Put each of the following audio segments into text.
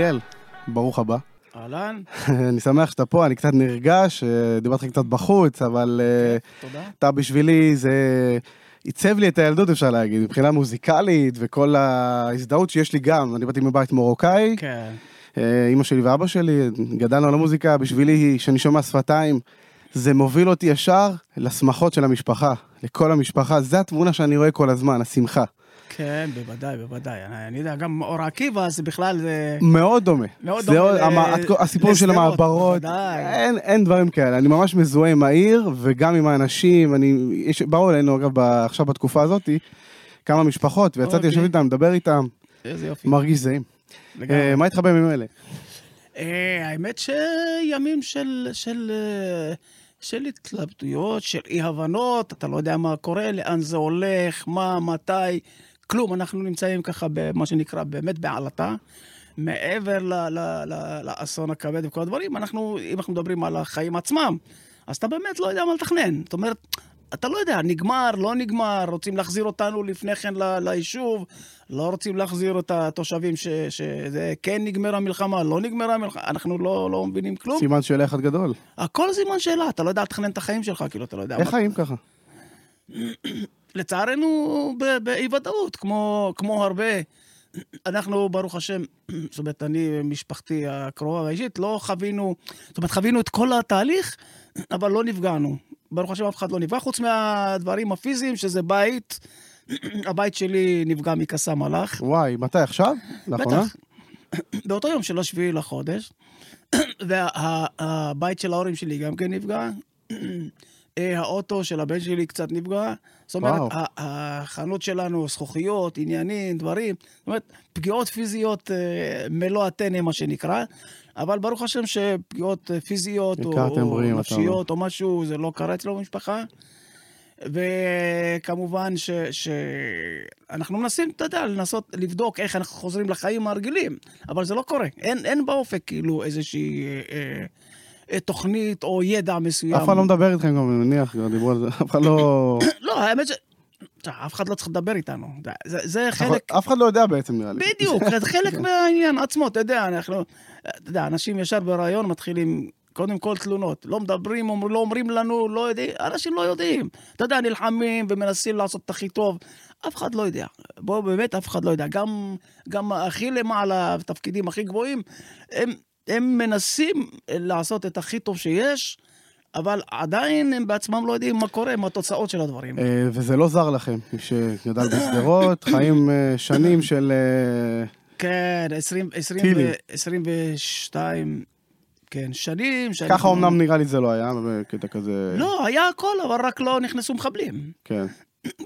חיים מוליאל, ברוך הבא. אהלן, אני שמח שאתה פה, אני קצת נרגש, אה, דיברתי קצת בחוץ, אבל אה, תודה. אתה בשבילי, זה עיצב לי את הילדות, אפשר להגיד, מבחינה מוזיקלית וכל ההזדהות שיש לי גם. אני באתי מבית מרוקאי, כן. אה, אימא שלי ואבא שלי, גדלנו על המוזיקה, בשבילי, כשאני שומע שפתיים, זה מוביל אותי ישר לשמחות של המשפחה, לכל המשפחה, זה התמונה שאני רואה כל הזמן, השמחה. כן, בוודאי, בוודאי. אני, אני יודע, גם אור עקיבא זה בכלל, זה... מאוד דומה. מאוד זה דומה ל- המ- הסיפור של המעברות. אין, אין דברים כאלה, אני ממש מזוהה עם העיר וגם עם האנשים, אני, יש, באו אלינו אגב עכשיו בתקופה הזאתי, כמה משפחות, ויצאתי אוקיי. לשבת איתם, לדבר איתם, איזה יופי. מרגיש זהים. לגמרי. אה, מה איתך בימים אלה? אה, האמת שימים של, של, אה, של התלבטויות, של אי-הבנות, אתה לא יודע מה קורה, לאן זה הולך, מה, מתי, כלום. אנחנו נמצאים ככה במה שנקרא באמת בעלטה. מעבר לאסון הכבד וכל הדברים, אנחנו, אם אנחנו מדברים על החיים עצמם, אז אתה באמת לא יודע מה לתכנן. זאת אומרת, אתה לא יודע, נגמר, לא נגמר, רוצים להחזיר אותנו לפני כן ליישוב, לא רוצים להחזיר את התושבים ש- שזה כן נגמרה המלחמה, לא נגמרה המלחמה, אנחנו לא, לא מבינים כלום. סימן שאלה אחד גדול. הכל סימן שאלה, אתה לא יודע לתכנן את החיים שלך, כאילו, אתה לא יודע איך מה. חיים ככה? לצערנו, ב- באי-ודאות, כמו, כמו הרבה. אנחנו, ברוך השם, זאת אומרת, אני, משפחתי הקרובה והאישית, לא חווינו, זאת אומרת, חווינו את כל התהליך, אבל לא נפגענו. ברוך השם, אף אחד לא נפגע, חוץ מהדברים הפיזיים, שזה בית. הבית שלי נפגע מקסאם הלך. וואי, מתי עכשיו? לאחרונה? בטח. באותו יום של השביעי לחודש, והבית של ההורים שלי גם כן נפגע. אה, האוטו של הבן שלי קצת נפגע. זאת אומרת, וואו. החנות שלנו, זכוכיות, עניינים, דברים. זאת אומרת, פגיעות פיזיות אה, מלוא הטנא, מה שנקרא. אבל ברוך השם שפגיעות אה, פיזיות או, אתה נפשיות או משהו, זה לא קרה אצלו במשפחה. וכמובן ש- שאנחנו מנסים, אתה יודע, לנסות לבדוק איך אנחנו חוזרים לחיים הרגילים, אבל זה לא קורה. אין, אין באופק כאילו איזושהי אה, תוכנית או ידע מסוים. אף אחד לא מדבר איתכם גם, אני מניח, כבר דיברו על זה, אף אחד לא... לא, האמת ש... אף אחד לא צריך לדבר איתנו. זה, זה חלק... אף אחד לא יודע בעצם נראה לי. בדיוק, זה חלק מהעניין עצמו, אתה יודע, אנחנו... אתה יודע, אנשים ישר ברעיון מתחילים... קודם כל תלונות, לא מדברים, אומר- לא אומרים לנו, לא יודעים, אנשים לא יודעים. אתה יודע, נלחמים ומנסים לעשות את הכי טוב, אף אחד לא יודע. בוא, באמת, אף אחד לא יודע. גם, גם הכי למעלה, בתפקידים הכי גבוהים, הם, הם מנסים לעשות את הכי טוב שיש, אבל עדיין הם בעצמם לא יודעים מה קורה, מה התוצאות של הדברים. אה, וזה לא זר לכם, מי שגדל בשדרות, חיים אה, שנים של... אה, כן, 20, 20, טילים. 22, כן, שנים. שאני- ככה אמנם נראה לי זה לא היה, בקטע כזה... לא, היה הכל, אבל רק לא נכנסו מחבלים. כן.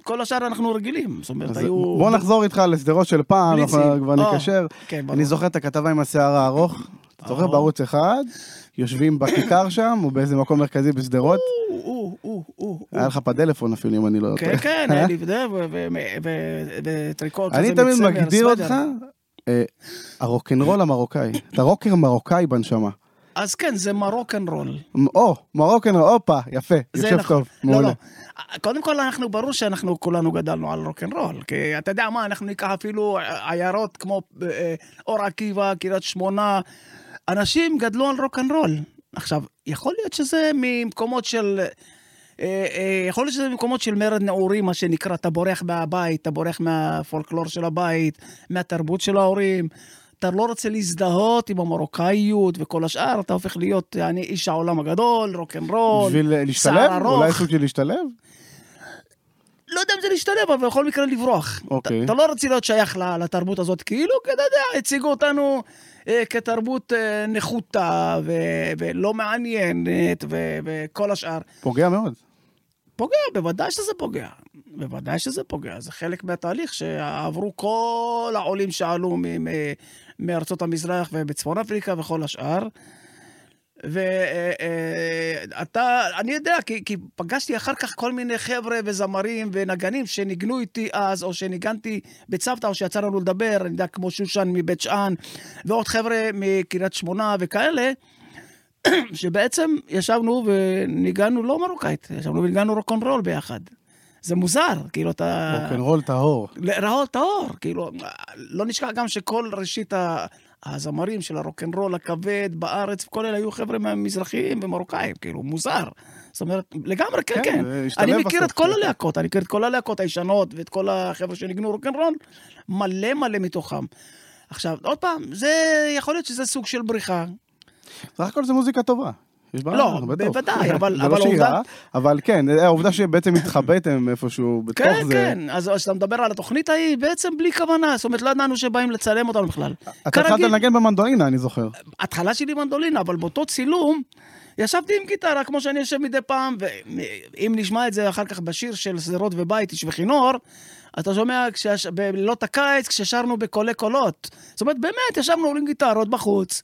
כל השאר אנחנו רגילים. זאת אומרת, היו... בוא נחזור איתך לשדרות של פעם. אנחנו כבר אה, נקשר. כן. אני זוכר את הכתבה עם השיער הארוך, אתה זוכר. בערוץ אחד, יושבים בכיכר שם, או באיזה מקום מרכזי בשדרות. היה לך פדלפון אפילו, אם אני לא כן, טועה. כן, היה לי וזה, ו- ו- ו- וטריקו כזה אני תמיד מגדיר. אותך, אה, הרוקנרול המרוקאי. אתה רוקר מרוקאי בנשמה. אז כן, זה מרוקן רול. או, מרוקן, הופה, יפה, יושב נכון. טוב, לא, מעולה. לא. קודם כל, אנחנו, ברור שאנחנו כולנו גדלנו על רוקנרול. כי אתה יודע מה, אנחנו ניקח אפילו עיירות כמו אה, אור עקיבא, קריית שמונה. אנשים גדלו על רוקנרול. עכשיו, יכול להיות שזה ממקומות של... אה, אה, יכול להיות שזה ממקומות של מרד נעורים, מה שנקרא, אתה בורח מהבית, אתה בורח מהפולקלור של הבית, מהתרבות של ההורים. אתה לא רוצה להזדהות עם המרוקאיות וכל השאר, אתה הופך להיות יעני, איש העולם הגדול, רוקנרול, בשביל אה, להשתלב? ארוך. אולי סוג של להשתלב? לא יודע אם זה להשתלב, אבל בכל מקרה לברוח. אוקיי. אתה, אתה לא רוצה להיות שייך לתרבות הזאת, כאילו, כי אתה יודע, הציגו אותנו כתרבות אה, נחותה ו- ולא מעניינת ו- וכל השאר. פוגע מאוד. פוגע, בוודאי שזה פוגע. בוודאי שזה פוגע. זה חלק מהתהליך שעברו כל העולים שעלו מארצות המזרח ובצפון אפריקה וכל השאר. ואתה, אני יודע, כי, כי פגשתי אחר כך כל מיני חבר'ה וזמרים ונגנים שניגנו איתי אז, או שניגנתי בצוותא, או שיצא לנו לדבר, אני יודע, כמו שושן מבית שאן, ועוד חבר'ה מקריית שמונה וכאלה, שבעצם ישבנו וניגענו לא מרוקאית, ישבנו וניגענו רוקנרול ביחד. זה מוזר, כאילו אתה... רוקנרול טהור. רעות טהור, כאילו, לא נשכח גם שכל ראשית הזמרים של הרוקנרול הכבד בארץ, וכל אלה היו חבר'ה מזרחיים ומרוקאים, כאילו, מוזר. זאת אומרת, לגמרי, כן, כן, כן. אני מכיר בסוף, את כל כן. הלהקות, אני מכיר את כל הלהקות הישנות, ואת כל החבר'ה שניגנו רוקנרול, מלא מלא מתוכם. עכשיו, עוד פעם, זה, יכול להיות שזה סוג של בריחה. סך הכל זה מוזיקה טובה. יש בה לא. בוודאי, אבל- אבל לא העובדה- רעה, אבל כן, העובדה שבעצם התחבאתם איפשהו בתוך כן, זה. כן, אז כשאתה מדבר על התוכנית ההיא, בעצם בלי כוונה, זאת אומרת, לא ידענו שבאים לצלם אותנו בכלל. אתה התחלת לנגן במנדולינה, אני זוכר. התחלה שלי מנדולינה, אבל באותו צילום, ישבתי עם גיטרה, כמו שאני יושב מדי פעם, ואם נשמע את זה אחר כך בשיר של שדרות ובית, איש וכינור, אתה שומע כשש... בלילות הקיץ, כששרנו בקולי קולות. זאת אומרת, באמת, ישבנו עם גיטרות בחוץ,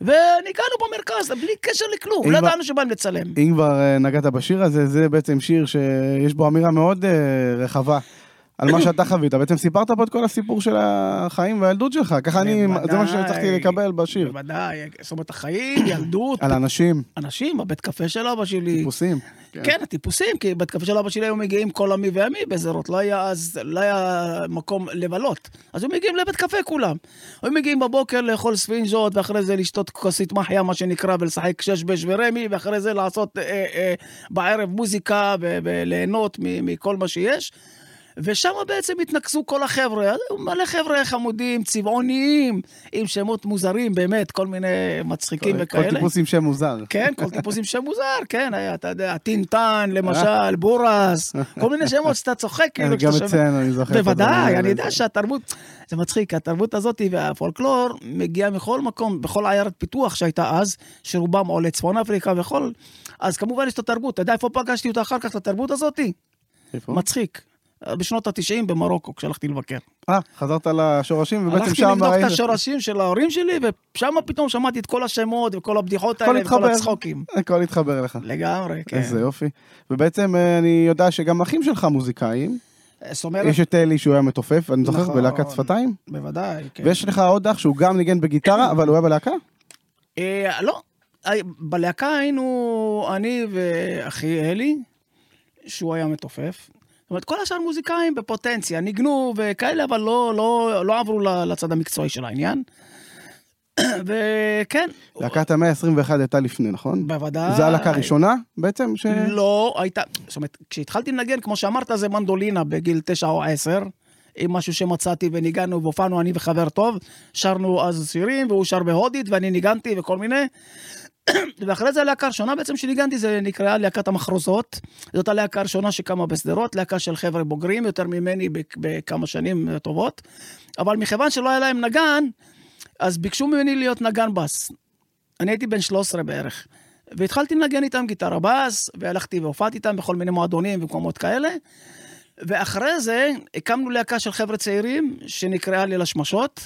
וניגענו במרכז, בלי קשר לכלום, לא ידענו שבאים לצלם. אם כבר אה, נגעת בשיר הזה, זה בעצם שיר שיש בו אמירה מאוד אה, רחבה. על מה שאתה חווית, בעצם סיפרת פה את כל הסיפור של החיים והילדות שלך, ככה אני, זה מה שהצלחתי. לקבל בשיר. בוודאי, זאת אומרת, החיים, ילדות, על אנשים, אנשים, הבית קפה של אבא שלי. טיפוסים. כן, הטיפוסים, כי בית קפה של אבא שלי היו מגיעים כל עמי ועמי בשדרות, לא היה אז, לא היה מקום לבלות. אז היו מגיעים לבית קפה כולם. היו מגיעים בבוקר לאכול ספינג'ות, ואחרי זה לשתות כוסית מחיה, מה שנקרא, ולשחק שש-בש ורמי, ואחרי זה לעשות אה, אה, בערב מוזיקה וליהנות מכל מה שיש. ושם בעצם התנקזו כל החבר'ה, מלא חבר'ה חמודים, צבעוניים, עם שמות מוזרים, באמת, כל מיני מצחיקים כל וכאלה. טיפוס עם שם מוזר. כן, כל טיפוס עם שם מוזר, כן, היה, אתה יודע, טינטן, למשל, בורס, כל מיני שמות שאתה צוחק, כאילו, גם. אצלנו, אני זוכר. בוודאי. אני יודע שהתרבות, זה מצחיק, התרבות הזאת והפולקלור מגיעה מכל מקום, בכל עיירת פיתוח שהייתה אז, שרובם עולי צפון אפריקה וכל, אז כמובן יש את התרבות. אתה יודע איפה פגשתי אותה אחר כך, את התרבות הזאת? איפה? מצחיק. בשנות ה-90 במרוקו, כשהלכתי לבקר. אה, חזרת לשורשים, ובעצם הלכתי שם לבדוק את השורשים של ההורים שלי, ושם פתאום שמעתי את כל השמות וכל הבדיחות האלה וכל. הצחוקים. הכל התחבר אליך. לגמרי, כן. איזה יופי. ובעצם אה, אני יודע שגם אחים שלך מוזיקאים. זאת אומרת, יש את אלי שהוא היה מתופף, אני זוכר, נכון. בלהקת שפתיים. בוודאי, כן. ויש לך עוד אח שהוא גם ניגן בגיטרה, אבל הוא היה בלהקה? אה, לא, אה, בלהקה היינו אני ואחי אלי, שהוא היה מתופף. זאת אומרת, כל השאר מוזיקאים בפוטנציה, ניגנו וכאלה, אבל לא, לא, לא עברו לצד המקצועי של העניין. וכן, להקת המאה ה-21 הייתה לפני, נכון? בוודאי. זו הלהקה הראשונה בעצם? ש- לא הייתה, זאת אומרת, כשהתחלתי לנגן, כמו שאמרת, זה מנדולינה בגיל תשע או עשר, עם משהו שמצאתי וניגענו והופענו אני וחבר טוב, שרנו אז שירים, והוא שר בהודית ואני ניגנתי וכל מיני. ואחרי זה הלהקה הראשונה בעצם שניגנתי, זה נקראה להקת המחרוזות. זאת הלהקה הראשונה שקמה בשדרות, להקה של חבר'ה בוגרים יותר ממני בכ- בכמה שנים טובות. אבל מכיוון שלא היה להם נגן, אז ביקשו ממני להיות נגן בס. אני הייתי בן 13 בערך. והתחלתי לנגן איתם גיטרה בס, והלכתי והופעתי איתם בכל מיני מועדונים ומקומות כאלה. ואחרי זה הקמנו להקה של חבר'ה צעירים, שנקראה ליל השמשות,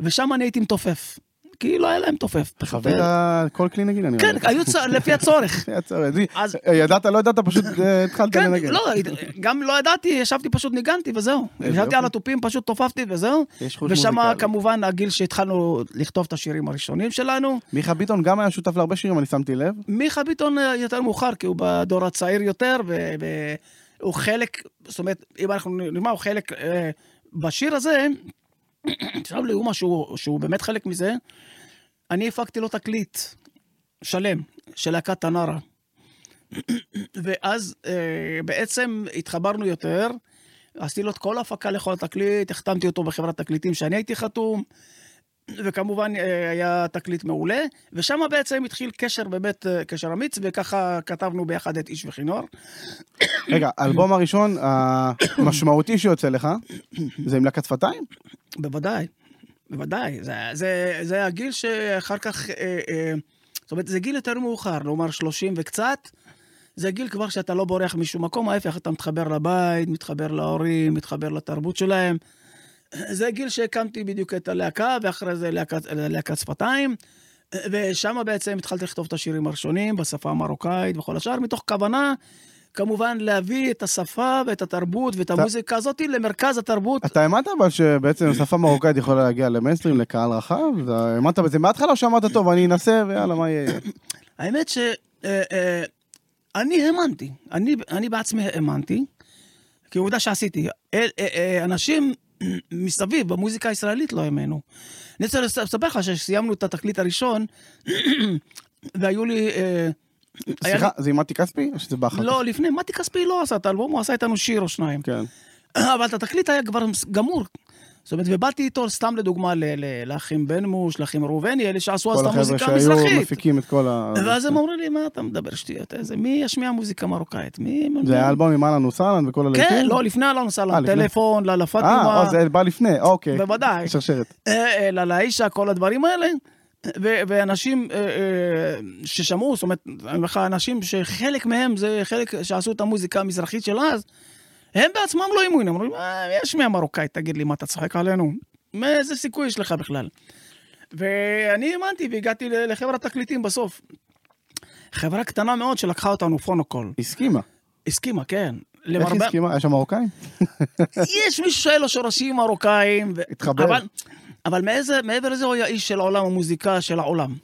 ושם אני הייתי מתופף. כי לא היה להם תופף. פשוט, אה, כל כלי נגינה נראה כן, לי. היו. לפי הצורך. היה צורך. לי- אז- ידעת, לא ידעת, פשוט אה, התחלת כן, לנגן. לא, גם לא ידעתי, ישבתי פשוט ניגנתי וזהו. ישבתי. על התופים, פשוט תופפתי וזהו. ושם. כמובן הגיל שהתחלנו לכתוב את השירים הראשונים שלנו. מיכה ביטון גם היה שותף להרבה שירים, אני שמתי לב. מיכה ביטון אה, יותר מאוחר, כי הוא בדור הצעיר יותר, והוא חלק, זאת אומרת, אם אנחנו נאמר, הוא חלק, אה, בשיר הזה, עכשיו לאומה שהוא, שהוא באמת חלק מזה, אני הפקתי לו תקליט שלם של להקת תנרה. ואז אה, בעצם התחברנו יותר, עשיתי לו את כל ההפקה לכל התקליט, החתמתי אותו בחברת תקליטים שאני הייתי חתום, וכמובן אה, היה תקליט מעולה, ושם בעצם התחיל קשר באמת, אה, קשר אמיץ, וככה כתבנו ביחד את איש וכינור. רגע, האלבום הראשון המשמעותי שיוצא לך, זה עם להקת שפתיים? בוודאי, בוודאי. זה, זה, זה הגיל שאחר כך, אה, אה, זאת אומרת, זה גיל יותר מאוחר, כלומר 30 וקצת. זה גיל כבר שאתה לא בורח משום מקום, ההפך, אתה מתחבר לבית, מתחבר להורים, מתחבר לתרבות שלהם. זה גיל שהקמתי בדיוק את הלהקה, ואחרי זה להקת, להקת שפתיים. ושם בעצם התחלתי לכתוב את השירים הראשונים בשפה המרוקאית וכל השאר, מתוך כוונה, כמובן, להביא את השפה ואת התרבות ואת המוזיקה הזאת למרכז התרבות. אתה האמנת אבל שבעצם שפה מרוקאית יכולה להגיע למיינסטרים, לקהל רחב? האמנת בזה מההתחלה או שאמרת, טוב, אני אנסה ויאללה, מה יהיה? האמת ש... אה, אה, האמנתי, אני, בעצמי האמנתי, כי עובדה שעשיתי. אה, אנשים מסביב, במוזיקה הישראלית לא האמינו. אני רוצה לס- לספר לך שסיימנו את התקליט הראשון, והיו לי... היה סליחה, זה עם מתי כספי? או שזה בא אחר לי- כך? לא, לפני, מתי כספי לא עשה את האלבום, הוא עשה איתנו שיר או שניים. כן. אבל את התקליט היה כבר גמור. זאת אומרת, ובאתי איתו, סתם לדוגמה, לאחים בן מוש, לאחים ראובני, אלה שעשו אז כל את החבר'ה המוזיקה שהיו המזרחית. מפיקים את כל ה... ואז הם אומרים לי, מה אתה מדבר שטויות? מי ישמיע מוזיקה מרוקאית? מי... זה היה אלבום עם אהלן וסהלן וכל הלהיטים? כן, לא, לפני אה, סלאם, לפני. טלפון, אה, פאטימה, אה, זה בא לפני, אוקיי. בוודאי. שרשרת. אה, אה, לאללה כל הדברים האלה. ו- ואנשים אה, אה, ששמעו, זאת אומרת, אני אומר לך, אנשים שחלק מהם זה חלק שעשו את המוזיקה המזרחית של אז, הם בעצמם לא האמינו, הם אומרים, "אה, יש מהמרוקאית, תגיד לי, מה אתה צוחק עלינו? איזה סיכוי יש לך בכלל? ואני האמנתי והגעתי לחברת תקליטים בסוף. חברה קטנה מאוד שלקחה אותנו פונוקול. הסכימה. הסכימה, כן. איך למרבה- הסכימה? היה שם מרוקאים? יש מישהו שהיו לו שורשים מרוקאים. התחבר. אבל, אבל מעבר, מעבר לזה הוא היה איש של עולם המוזיקה של העולם.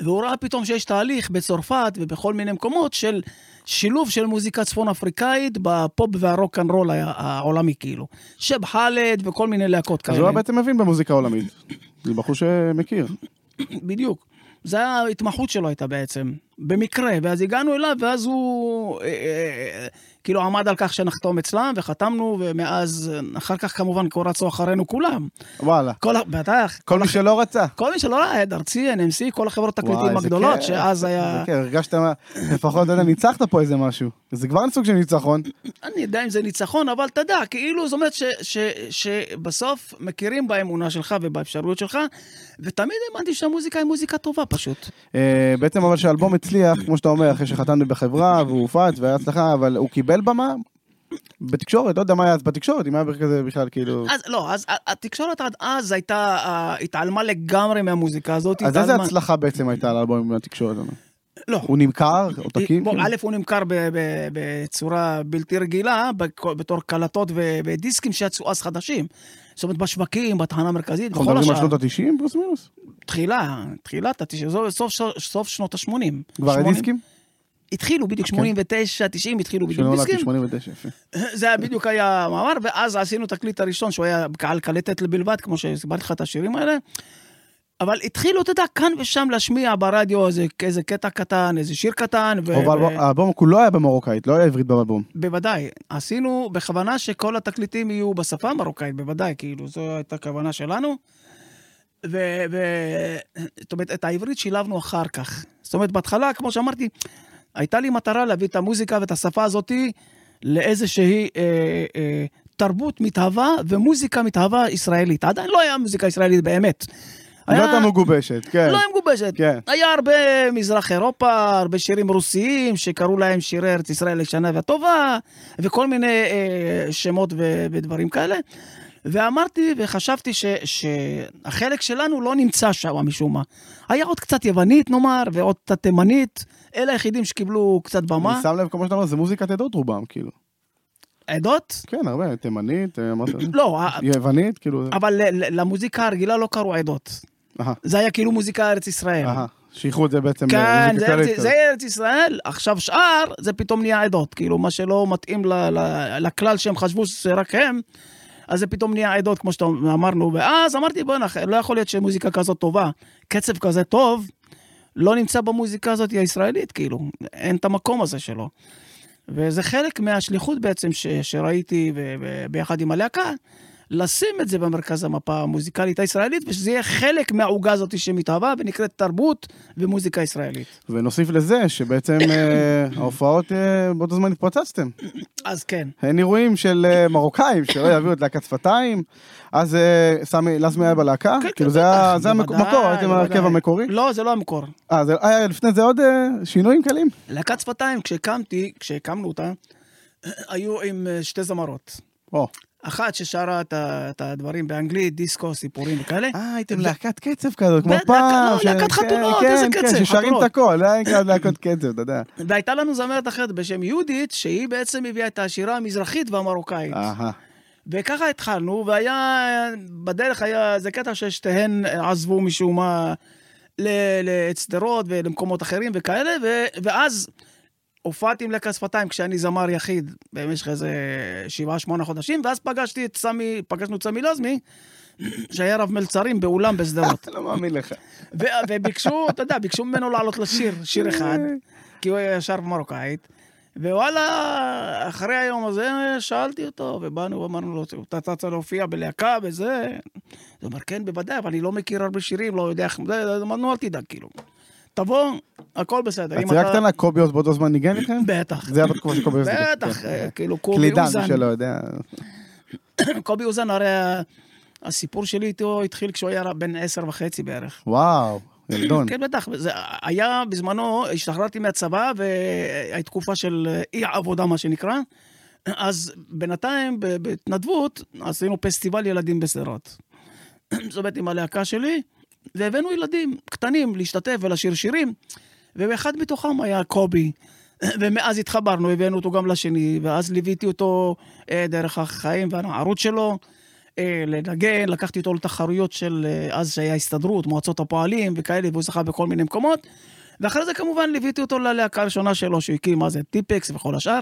והוא ראה פתאום שיש תהליך בצרפת ובכל מיני מקומות של שילוב של מוזיקה צפון אפריקאית בפופ והרוק אנד רול העולמי כאילו. שב חאלד וכל מיני להקות אז כאלה. הוא היה בעצם מבין במוזיקה העולמית. זה בחור שמכיר. בדיוק. זה ההתמחות שלו הייתה בעצם, במקרה, ואז הגענו אליו, ואז הוא אה, אה, כאילו עמד על כך שנחתום אצלם, וחתמנו, ומאז, אחר כך כמובן כבר רצו אחרינו כולם. וואלה. כל, בטח, כל מי שלא רצה. כל מי שלא ראה, עד ארצי, NMC, כל החברות התקליטים הגדולות, כיף, שאז היה... איזה כיף, הרגשת, לפחות, אתה יודע, ניצחת פה איזה משהו. זה כבר סוג של ניצחון. אני יודע אם זה ניצחון, אבל אתה יודע, כאילו, זאת אומרת ש, ש, שבסוף מכירים באמונה שלך ובאפשרויות שלך, ותמיד האמנתי שהמוזיקה היא מוזיקה טובה פשוט. אה, בעצם אבל שהאלבום הצליח, כמו שאתה אומר, אחרי שחתמנו בחברה והוא הופץ והיה הצלחה, אבל הוא קיבל במה בתקשורת, לא יודע מה היה אז בתקשורת, אם היה כזה בכלל, כאילו... אז לא, אז התקשורת עד אז הייתה, התעלמה לגמרי מהמוזיקה הזאת. אז איזה הצלחה בעצם הייתה לאלבום עם התקשורת? לא. הוא נמכר, עותקים? בוא? א', הוא נמכר בצורה בלתי רגילה, בתור קלטות ודיסקים שיצאו אז חדשים. זאת אומרת, בשווקים, בתחנה המרכזית, אנחנו בכל מדברים על השאר. שנות ה-90 פלוס מינוס? תחילה, תחילת התשעים, סוף, סוף, סוף שנות ה-80. כבר היה דיסקים? התחילו בדיוק, אוקיי. 89, 90, התחילו בדיוק שנולדתי דיסקים. 89, יפה. זה היה בדיוק היה מאמר, ואז עשינו את התקליט הראשון, שהוא היה על קלטת בלבד, כמו שהסברתי לך את השירים האלה. אבל התחילו, אתה יודע, כאן ושם להשמיע ברדיו איזה, איזה קטע קטן, איזה שיר קטן. ו- אבל האלבום כולו היה במרוקאית, לא היה עברית באלבום. בוודאי. עשינו בכוונה שכל התקליטים יהיו בשפה המרוקאית, בוודאי, כאילו, זו הייתה הכוונה שלנו. ו... ו... זאת אומרת, את העברית שילבנו אחר כך. זאת אומרת, בהתחלה, כמו שאמרתי, הייתה לי מטרה להביא את המוזיקה ואת השפה הזאתי לאיזושהי אה, אה, תרבות מתהווה ומוזיקה מתהווה ישראלית. עדיין לא היה מוזיקה ישראלית באמת. לא היה- הייתה מגובשת, כן. לא היה מגובשת. כן. היה הרבה מזרח אירופה, הרבה שירים רוסיים שקראו להם שירי ארץ ישראל הישנה והטובה, וכל מיני אה, שמות ו- ודברים כאלה. ואמרתי וחשבתי ש- שהחלק שלנו לא נמצא שם משום מה. היה עוד קצת יוונית נאמר, ועוד קצת תימנית, אלה היחידים שקיבלו קצת במה. אני שם לב, כמו שאתה אומר, זה מוזיקת עדות רובם, כאילו. עדות? כן, הרבה, תימנית, אה, לא, יוונית, כאילו. אבל למוזיקה הרגילה לא קראו עדות. זה היה כאילו מוזיקה ארץ ישראל. שייכו את זה בעצם כן, למוזיקה זה, ארץ, זה ארץ ישראל, עכשיו שאר, זה פתאום נהיה עדות. כאילו, מה שלא מתאים ל, ל, לכלל שהם חשבו שזה רק הם, אז זה פתאום נהיה עדות, כמו שאמרנו. ואז אמרתי, בוא'נה, לא יכול להיות שמוזיקה כזאת טובה, קצב כזה טוב, לא נמצא במוזיקה הזאת הישראלית, כאילו, אין את המקום הזה שלו. וזה חלק מהשליחות בעצם ש, שראיתי ביחד עם הלהקה, לשים את זה במרכז המפה המוזיקלית הישראלית, ושזה יהיה חלק מהעוגה הזאת שמתהווה ונקראת תרבות ומוזיקה ישראלית. ונוסיף לזה שבעצם אה, ההופעות אה, באותו זמן התפוצצתם. אז כן. אין אירועים של אה, מרוקאים שלא יביאו את להקת שפתיים, אז סמי לזמי היה בלהקה? כן, כאילו כן, זה בטח, זה המקור, הייתם ההרכב בוודאי. המקורי? לא, זה לא המקור. אה, היה לפני זה עוד שינויים קלים? להקת שפתיים, כשהקמתי, כשהקמנו אותה, היו עם שתי זמרות. או. אחת ששרה את הדברים באנגלית, דיסקו, סיפורים וכאלה. אה, הייתם להקת קצב כזאת, כמו להקה- פעם. לא, להקת כן, חתונות, כן, איזה כן, קצב, ששרים חתונות. את הכל, זה היה נקרא להקות קצב, אתה יודע. והייתה לנו זמרת אחרת בשם יהודית, שהיא בעצם הביאה את השירה המזרחית והמרוקאית. וככה התחלנו, והיה, בדרך היה איזה קטע ששתיהן עזבו משום מה לשדרות ולמקומות אחרים וכאלה, ואז הופעתי עם לקה שפתיים כשאני זמר יחיד במשך איזה שבעה, שמונה חודשים, ואז פגשתי את סמי, פגשנו את סמי לוזמי, שהיה רב מלצרים באולם בשדרות. לא מאמין לך. וביקשו, אתה יודע, ביקשו ממנו לעלות לשיר, שיר אחד, כי הוא שר במרוקאית. ווואלה, אחרי היום הזה שאלתי אותו, ובאנו ואמרנו לו, אתה רצה להופיע בלהקה וזה? הוא אומר, כן, בוודאי, אבל אני לא מכיר הרבה שירים, לא יודע איך... אמרנו, אל תדאג, כאילו. תבוא, הכל בסדר. הצעה קטנה, קובי עוז באותו זמן ניגן איתכם? בטח. זה היה בתקופה של קובי עוז. בטח, כן. אה, כאילו קובי קלידן, אוזן. מי שלא יודע. קובי אוזן, הרי הסיפור שלי איתו התחיל כשהוא היה בן עשר וחצי בערך. וואו, ילדון. כן, בטח. זה היה בזמנו, השתחררתי מהצבא, והייתה תקופה של אה, אי עבודה, מה שנקרא. אז בינתיים, בהתנדבות, עשינו פסטיבל ילדים בשדרות. זאת אומרת, עם הלהקה שלי, והבאנו ילדים קטנים להשתתף ולשיר שירים, ואחד מתוכם היה קובי. ומאז התחברנו, הבאנו אותו גם לשני, ואז ליוויתי אותו אה, דרך החיים והנערות שלו. אה, לנגן, לקחתי אותו לתחרויות של אה, אז שהיה הסתדרות, מועצות הפועלים וכאלה, והוא זכה בכל מיני מקומות. ואחרי זה כמובן ליוויתי אותו ללהקה הראשונה שלו, שהוא הקים, מה זה, טיפקס וכל השאר.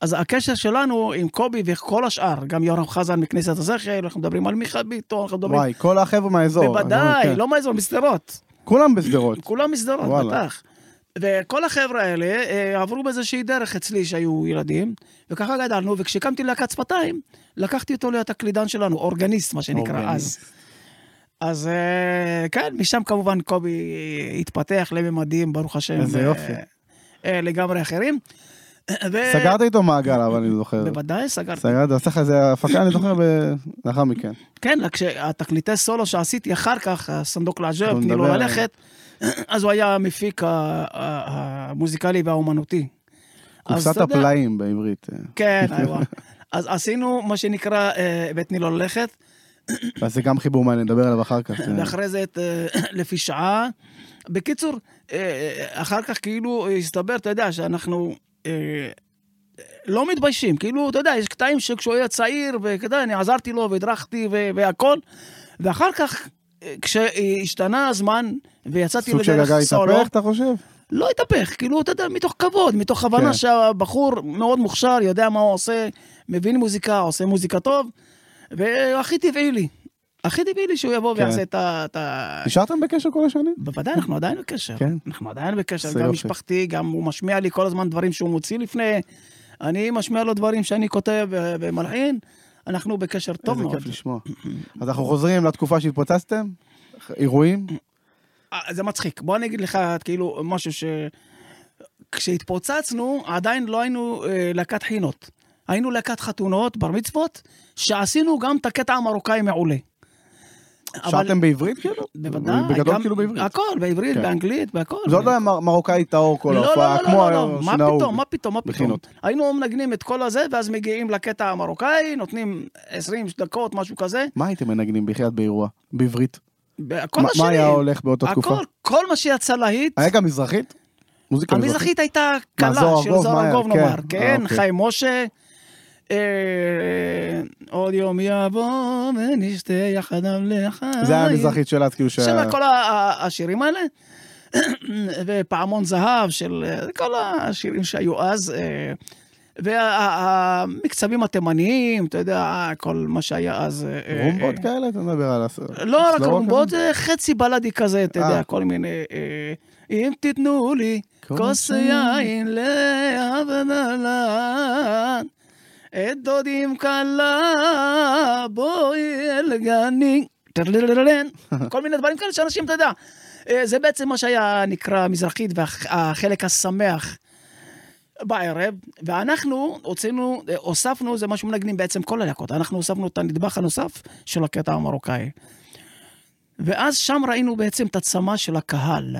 אז הקשר שלנו עם קובי וכל השאר, גם יורם חזן מכנסת השכל, אנחנו מדברים על מיכה ביטון, אנחנו מדברים... וואי, כל החבר'ה מהאזור. בוודאי, כן. לא מהאזור, משדרות. כולם בשדרות. כולם משדרות. בטח. וכל החבר'ה האלה אה, עברו באיזושהי דרך אצלי שהיו ילדים, וככה גדלנו, וכשהקמתי להקת שפתיים, לקחתי אותו להיות הקלידן שלנו, אורגניסט, מה שנקרא אורגניסט. אז. אז אה, כן, משם כמובן קובי התפתח לממדים, ברוך השם. איזה אה, יופי. לגמרי אחרים. ו- סגרת איתו מעגל, אבל אני זוכר. בוודאי סגרתי. סגרת, עשה לך איזה הפקה, אני זוכר, לאחר מכן. כן, רק שהתקליטי סולו שעשיתי אחר כך, לעז'ב, אנחנו תני לו ללכת, אז הוא היה המפיק המוזיקלי והאומנותי. קופסת הפלאים בעברית. כן. אז עשינו מה שנקרא אה, ותני לו ללכת, אז זה גם חיבור מעניין, נדבר עליו אחר כך. אה. ואחרי זה את אה, לפי שעה. בקיצור, אה, אחר כך כאילו הסתבר, אתה יודע, שאנחנו לא מתביישים. כאילו, אתה יודע, יש קטעים שכשהוא היה צעיר, ואתה יודע, אני עזרתי לו והדרכתי ו- והכל, ואחר כך, אה, כשהשתנה הזמן, ויצאתי סוג של לדרך גגה סולו, התהפך, אתה חושב? לא התהפך, כאילו, אתה יודע, מתוך כבוד, מתוך הבנה כן. שהבחור מאוד מוכשר, יודע מה הוא עושה, מבין מוזיקה, עושה מוזיקה טוב, והכי טבעי לי. הכי טבעי שהוא יבוא כן. ויעשה את ה... את ה... נשארתם בקשר כל השנים? בוודאי, אנחנו עדיין בקשר. כן. אנחנו עדיין בקשר, גם. משפחתי, גם הוא משמיע לי כל הזמן דברים שהוא מוציא לפני. אני משמיע לו דברים שאני כותב ומלחין. אנחנו בקשר טוב איזה מאוד. כיף לשמוע. אז אנחנו חוזרים לתקופה שהתפוצצתם, אירועים, אה, זה מצחיק. בוא אני אגיד לך, כאילו, משהו ש... כשהתפוצצנו, עדיין לא היינו אה, להקת חינות. היינו להקת חתונות, בר מצוות, שעשינו גם את הקטע המרוקאי מעולה. שרתם בעברית כאילו? בוודאי. בגדול כאילו בעברית. הכל, בעברית, כן. באנגלית, בהכל. זה עוד היה מר- מרוקאי טהור כל לא, לא, ההופעה, לא, כמו לא, לא, מה שנהוג. פתאום, מה פתאום, מה פתאום. היינו מנגנים את כל הזה, ואז מגיעים לקטע המרוקאי, נותנים 20 דקות, משהו כזה. מה הייתם מנגנים בחייאת באירוע? בעברית? כל מה- מה היה. הולך באותה תקופה? הכל, כל מה שיצא להיט. היה גם מזרחית? מוזיקה מזרחית? המזרחית הייתה קלה, של זוהר היה? ארגוב כן. נאמר, אה, כן, אוקיי. חיים משה. אה, עוד יום יבוא ונשתה יחד לחיים. זה היה המזרחית של אז, כאילו שה... של כל השירים האלה. ופעמון זהב של אה, כל השירים שהיו אז. אה, והמקצבים התימניים, אתה יודע, כל מה שהיה אז. רומבות כאלה? אתה מדבר על... הס- לא רק סלואו רומבות? זה חצי בלדי כזה, אתה. יודע, כל מיני... אם תיתנו לי כוס יין. יין את דודים כלה, בואי אל גני. כל מיני דברים כאלה שאנשים, אתה יודע, זה בעצם מה שהיה נקרא מזרחית והחלק השמח בערב, ואנחנו הוצאנו, הוספנו, זה מה שמנגנים בעצם כל הלהקות, אנחנו הוספנו את הנדבך הנוסף של הקטע המרוקאי. ואז שם ראינו בעצם את הצמא של הקהל.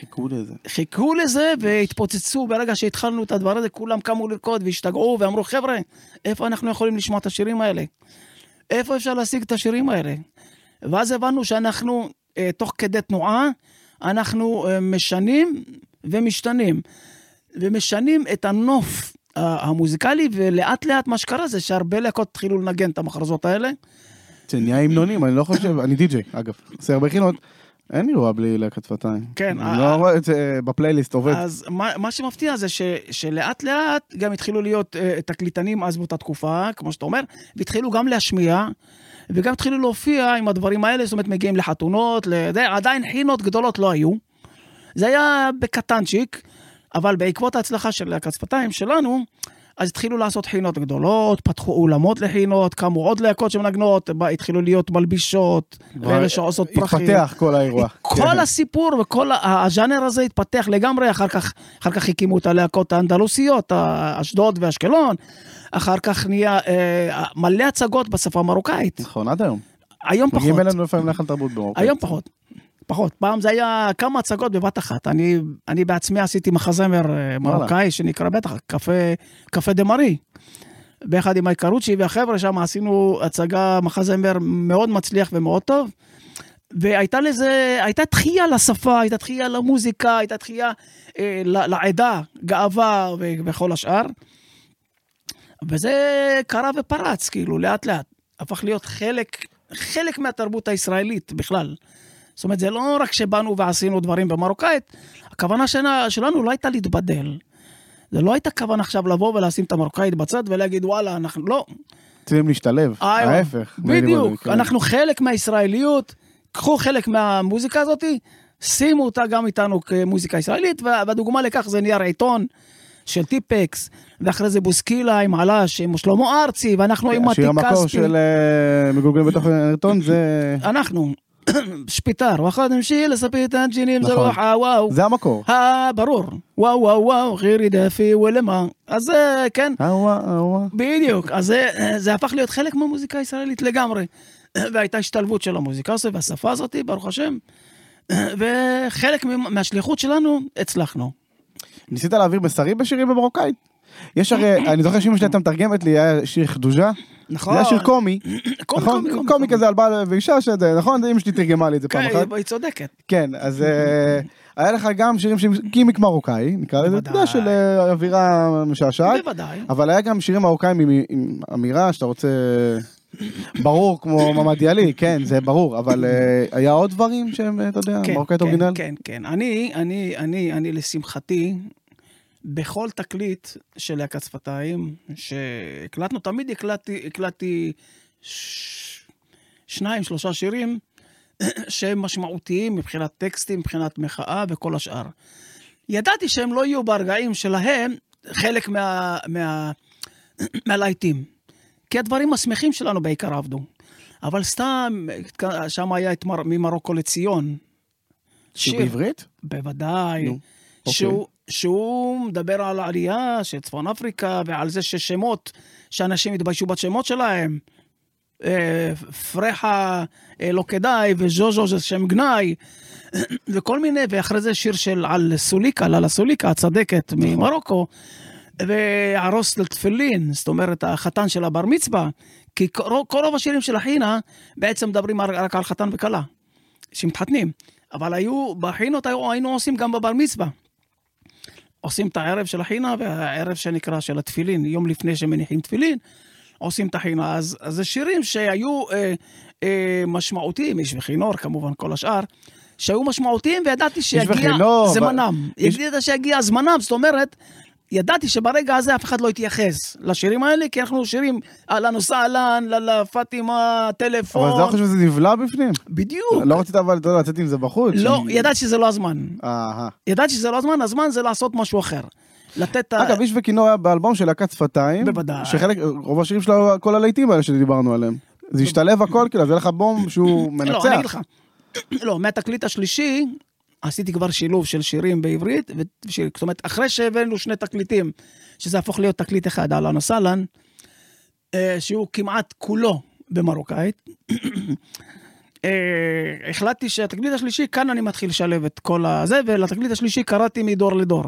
חיכו לזה. חיכו לזה והתפוצצו ברגע שהתחלנו את הדבר הזה, כולם קמו לרקוד והשתגעו ואמרו, חבר'ה, איפה אנחנו יכולים לשמוע את השירים האלה? איפה אפשר להשיג את השירים האלה? ואז הבנו שאנחנו, אה, תוך כדי תנועה, אנחנו אה, משנים ומשתנים. ומשנים את הנוף ה- המוזיקלי, ולאט לאט מה שקרה זה שהרבה להקות התחילו לנגן את המחרזות האלה. זה נהיה המנונים, אני לא חושב, אני די.ג'יי, אגב. עושה הרבה חינות. אין אירוע בלי להקת שפתיים. כן, אני אה, לא רואה את זה בפלייליסט עובד. אז מה, מה שמפתיע זה ש, שלאט לאט גם התחילו להיות uh, תקליטנים אז באותה תקופה, כמו שאתה אומר, והתחילו גם להשמיע, וגם התחילו להופיע עם הדברים האלה, זאת אומרת מגיעים לחתונות, עדיין חינות גדולות לא היו. זה היה בקטנצ'יק, אבל בעקבות ההצלחה של להקת שפתיים שלנו, אז התחילו לעשות חינות גדולות, פתחו אולמות לחינות, קמו עוד להקות שמנגנות, התחילו להיות מלבישות, ואלה שעושות פרחים. התפתח כל האירוע. כל כן. הסיפור וכל הז'אנר הזה התפתח לגמרי, אחר כך, אחר כך הקימו את הלהקות האנדלוסיות, אשדוד ואשקלון, אחר כך נהיה אה, מלא הצגות בשפה המרוקאית. נכון, עד היום. היום פחות, מגיעים אלינו לפעמים להיכל תרבות במרוקאית. היום פחות. פחות. פעם זה היה כמה הצגות בבת אחת. אני, אני בעצמי עשיתי מחזמר אה, מרוקאי שנקרא בטח קפה, קפה דה מארי. ביחד עם אייקרוצ'י והחבר'ה שם עשינו הצגה מחזמר מאוד מצליח ומאוד טוב. והייתה לזה, הייתה תחייה לשפה, הייתה תחייה למוזיקה, הייתה תחייה אה, לעדה, גאווה וכל השאר. וזה קרה ופרץ, כאילו, לאט לאט. הפך להיות חלק, חלק מהתרבות הישראלית בכלל. זאת אומרת, זה לא רק שבאנו ועשינו דברים במרוקאית, הכוונה שלה, שלנו לא הייתה להתבדל. זה לא הייתה כוונה עכשיו לבוא ולשים את המרוקאית בצד ולהגיד, וואלה, אנחנו לא, צריכים להשתלב, איוא, ההפך. בדיוק, כן. אנחנו חלק מהישראליות, קחו חלק מהמוזיקה הזאת, שימו אותה גם איתנו כמוזיקה ישראלית, וה- והדוגמה לכך זה נייר עיתון של טיפקס, ואחרי זה בוסקילה עם עלש, עם שלמה ארצי, ואנחנו עם מתי השיר המקור כספי. של אה, מגולגלים בתוך העיתון זה... אנחנו, שפיטר, נמשי לספית הג'ינים זה נכון. רוחה וואו. זה המקור. אה, ברור, וואו וואו וואו, חירי דפי ולמה. אז זה, כן, אהווה, אהווה. בדיוק, אז זה, הפך להיות חלק מהמוזיקה הישראלית לגמרי. והייתה השתלבות של המוזיקה הזאת והשפה הזאת, ברוך השם. וחלק מהשליחות שלנו, הצלחנו. ניסית להעביר מסרים בשירים במרוקאית? יש הרי, אני זוכר שאמא שלי הייתה מתרגמת לי, היה שיר חדושה. נכון. זה היה שיר קומי. קומי, נכון? קומי, קומי, קומי כזה על בעל ואישה שזה, נכון? אמא שלי תרגמה לי את זה פעם כן, אחת. היא צודקת. כן, אז אה, היה לך גם שירים שהם גימיק מרוקאי, נקרא לזה, אתה יודע. של אה, אווירה משעשעת. בוודאי. אבל היה גם שירים מרוקאים עם, אמירה שאתה רוצה... ברור, כמו ממ"ד יאלי, כן, זה ברור, אבל אה, היה עוד דברים שהם, אתה יודע, כן, מרוקאית כן, אורגינל? כן, כן. אני, אני, אני, אני, לשמחתי, בכל תקליט של להקת שפתיים, שהקלטנו, תמיד הקלטתי, הקלטתי ש... שניים, שלושה שירים שהם משמעותיים מבחינת טקסטים, מבחינת מחאה וכל השאר. ידעתי שהם לא יהיו ברגעים שלהם חלק מה... מה... מהלהיטים. כי הדברים השמחים שלנו בעיקר עבדו. אבל סתם, שם היה את מר... ממרוקו לציון. שיר בעברית? בוודאי. נו, שהוא, שהוא מדבר על העלייה של צפון אפריקה ועל זה ששמות, שאנשים התביישו בשמות שלהם. אה, פרחה אה, לא כדאי וז'וז'ו זה שם גנאי וכל מיני, ואחרי זה שיר של על סוליקה, לאלה סוליקה, הצדקת ממרוקו, וערוס לתפילין, זאת אומרת החתן של הבר מצווה, כי כל כל רוב השירים של החינה בעצם מדברים רק על חתן וכלה, שמתחתנים, אבל היו, בחינות היו, היינו עושים גם בבר מצווה. עושים את הערב של החינה והערב שנקרא של התפילין, יום לפני שמניחים תפילין, עושים את החינה. אז, אז זה שירים שהיו אה, אה, משמעותיים, איש וכינור כמובן, כל השאר, שהיו משמעותיים וידעתי שיגיע זמנם. ידעתי שיגיע זמנם, זאת אומרת, ידעתי שברגע הזה אף אחד לא יתייחס לשירים האלה, כי אנחנו שירים אהלן וסהלן, לאללה פאטימה, טלפון. אבל זה לא חושב שזה נבלע בפנים? בדיוק. לא רצית אבל אתה לצאת עם זה בחוץ? לא, ידעתי שזה לא הזמן. אהה. ידעתי שזה לא הזמן, הזמן זה לעשות משהו אחר. לתת... אגב, איש וכינור היה באלבום של להקת שפתיים. בוודאי. שחלק, רוב השירים שלו, כל הלהיטים האלה שדיברנו עליהם. זה השתלב הכל, כאילו, היה לך בום שהוא לא, אני אגיד לך. מנצח. לא, מהתקליט השלישי, עשיתי כבר שילוב של שירים בעברית, ושיר, זאת אומרת, אחרי שהבאנו שני תקליטים, שזה הפוך להיות תקליט אחד, אהלן וסהלן, אה, שהוא כמעט כולו במרוקאית. אה, החלטתי שהתקליט השלישי, כאן אני מתחיל לשלב את כל הזה, ולתקליט השלישי קראתי מדור לדור.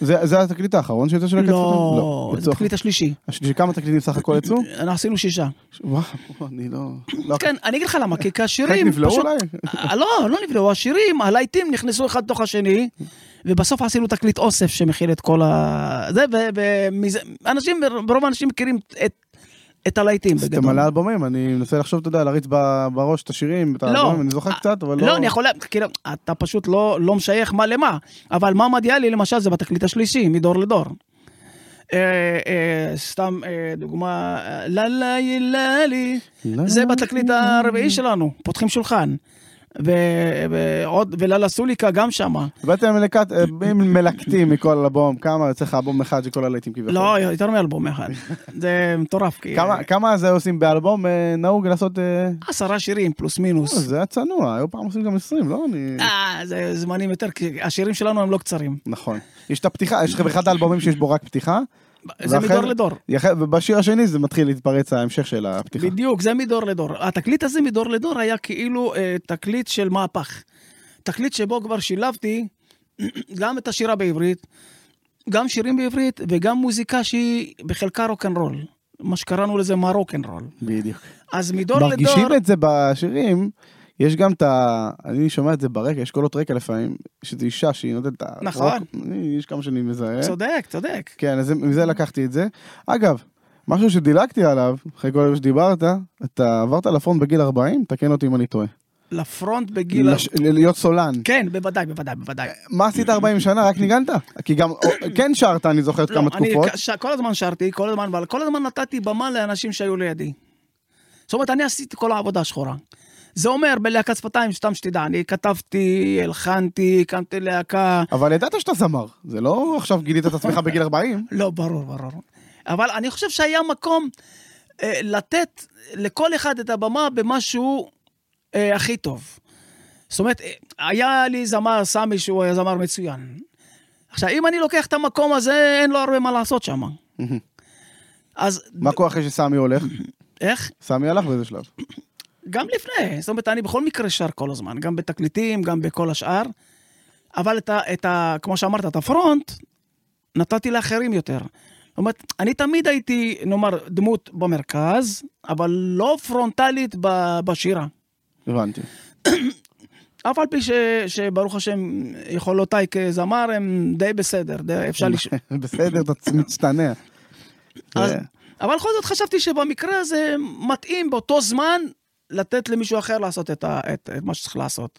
זה זה התקליט האחרון שיצא של להקת שפתיים? לא, זה התקליט השלישי. השלישי, כמה תקליטים סך הכל יצאו? אנחנו עשינו שישה. וואו, אני לא... לא- כן, אני אגיד לך למה, כי חלק השירים נבלעו פשוט... אולי? אה, לא, לא נבלעו, השירים, הלהיטים נכנסו אחד תוך השני, ובסוף עשינו תקליט אוסף שמכיל את כל ה... זה, ואנשים, רוב האנשים מכירים את... את הלהיטים עשיתם בגדול. מלא אלבומים, אני מנסה לחשוב, אתה יודע, להריץ בראש את השירים, את לא. האלבומים, אני זוכר אה, קצת, אבל לא... לא, אני יכול, כאילו, אתה פשוט לא, לא משייך מה למה, אבל מה מדהים לי למשל זה בתקליט השלישי, מדור לדור. אה, אה, סתם דוגמה, לה לה לה לי, זה בתקליט הרביעי שלנו, פותחים שולחן. ועוד, וללה סוליקה גם שמה. ואתם אה, מלקטים מכל אלבום, כמה יוצא לך אלבום אחד של כל הלהיטים כביכול? לא, יותר מאלבום אחד. זה מטורף. כמה- זה עושים באלבום? אה, נהוג לעשות... אה, עשרה שירים, פלוס אה, מינוס. זה היה צנוע, היו פעם עושים גם 20, לא? אני... אה, זה זמנים יותר, כי השירים שלנו הם לא קצרים. נכון. יש את הפתיחה, יש לך באחד האלבומים שיש בו רק פתיחה, זה ואחרי- מדור לדור. יח- ובשיר השני זה מתחיל להתפרץ ההמשך של הפתיחה. בדיוק, זה מדור לדור. התקליט הזה מדור לדור היה כאילו אה, תקליט של מהפך. תקליט שבו כבר שילבתי גם את השירה בעברית, גם שירים בעברית וגם מוזיקה שהיא בחלקה רוקנרול. מה שקראנו לזה מה רוקנרול. בדיוק. אז מדור לדור... מרגישים את זה בשירים, יש גם את ה... אני שומע את זה ברקע, יש קולות רקע לפעמים, שזו אישה שהיא נותנת את ה... נכון. רוק- אני- יש כמה שאני מזהה. צודק, צודק. כן, אז מזה לקחתי את זה. אגב, משהו שדילגתי עליו, אחרי כל מה שדיברת, אתה עברת לפרונט בגיל 40, תקן אותי אם אני טועה. לפרונט בגיל... לש- להיות סולן. כן, בוודאי, בוודאי, בוודאי. מה עשית 40 שנה? רק ניגנת? כי גם, כן שרת, אני זוכר לא, כמה אני תקופות. ש- כל הזמן שרתי, כל הזמן, אבל כל הזמן נתתי במה לאנשים שהיו לידי. זאת אומרת, אני עשיתי כל העבודה השחורה. זה אומר, בלהקת שפתיים, סתם שתדע, אני כתבתי, הלחנתי, הקמתי להקה, אבל ידעת שאתה זמר, זה לא עכשיו גילית את עצמך בגיל 40. לא, ברור, ברור. אבל אני חושב שהיה מקום אה, לתת לכל אחד את הבמה במשהו אה, הכי טוב. זאת אומרת, אה, היה לי זמר, סמי, שהוא היה זמר מצוין. עכשיו, אם אני לוקח את המקום הזה, אין לו הרבה מה לעשות שם. אז מה קורה אחרי שסמי הולך? איך? סמי הלך באיזה שלב. גם לפני. זאת אומרת, אני בכל מקרה שר כל הזמן, גם בתקליטים, גם בכל השאר. אבל את ה, את ה... כמו שאמרת, את הפרונט, נתתי לאחרים יותר. זאת אומרת, אני תמיד הייתי, נאמר, דמות במרכז, אבל לא פרונטלית ב- בשירה. הבנתי. אף על פי ש, שברוך השם, יכולותיי כזמר הם די בסדר, די אפשר לש... בסדר, אתה מצטנע. אבל בכל זאת חשבתי שבמקרה הזה מתאים באותו זמן לתת למישהו אחר לעשות את, ה, את, את מה שצריך לעשות.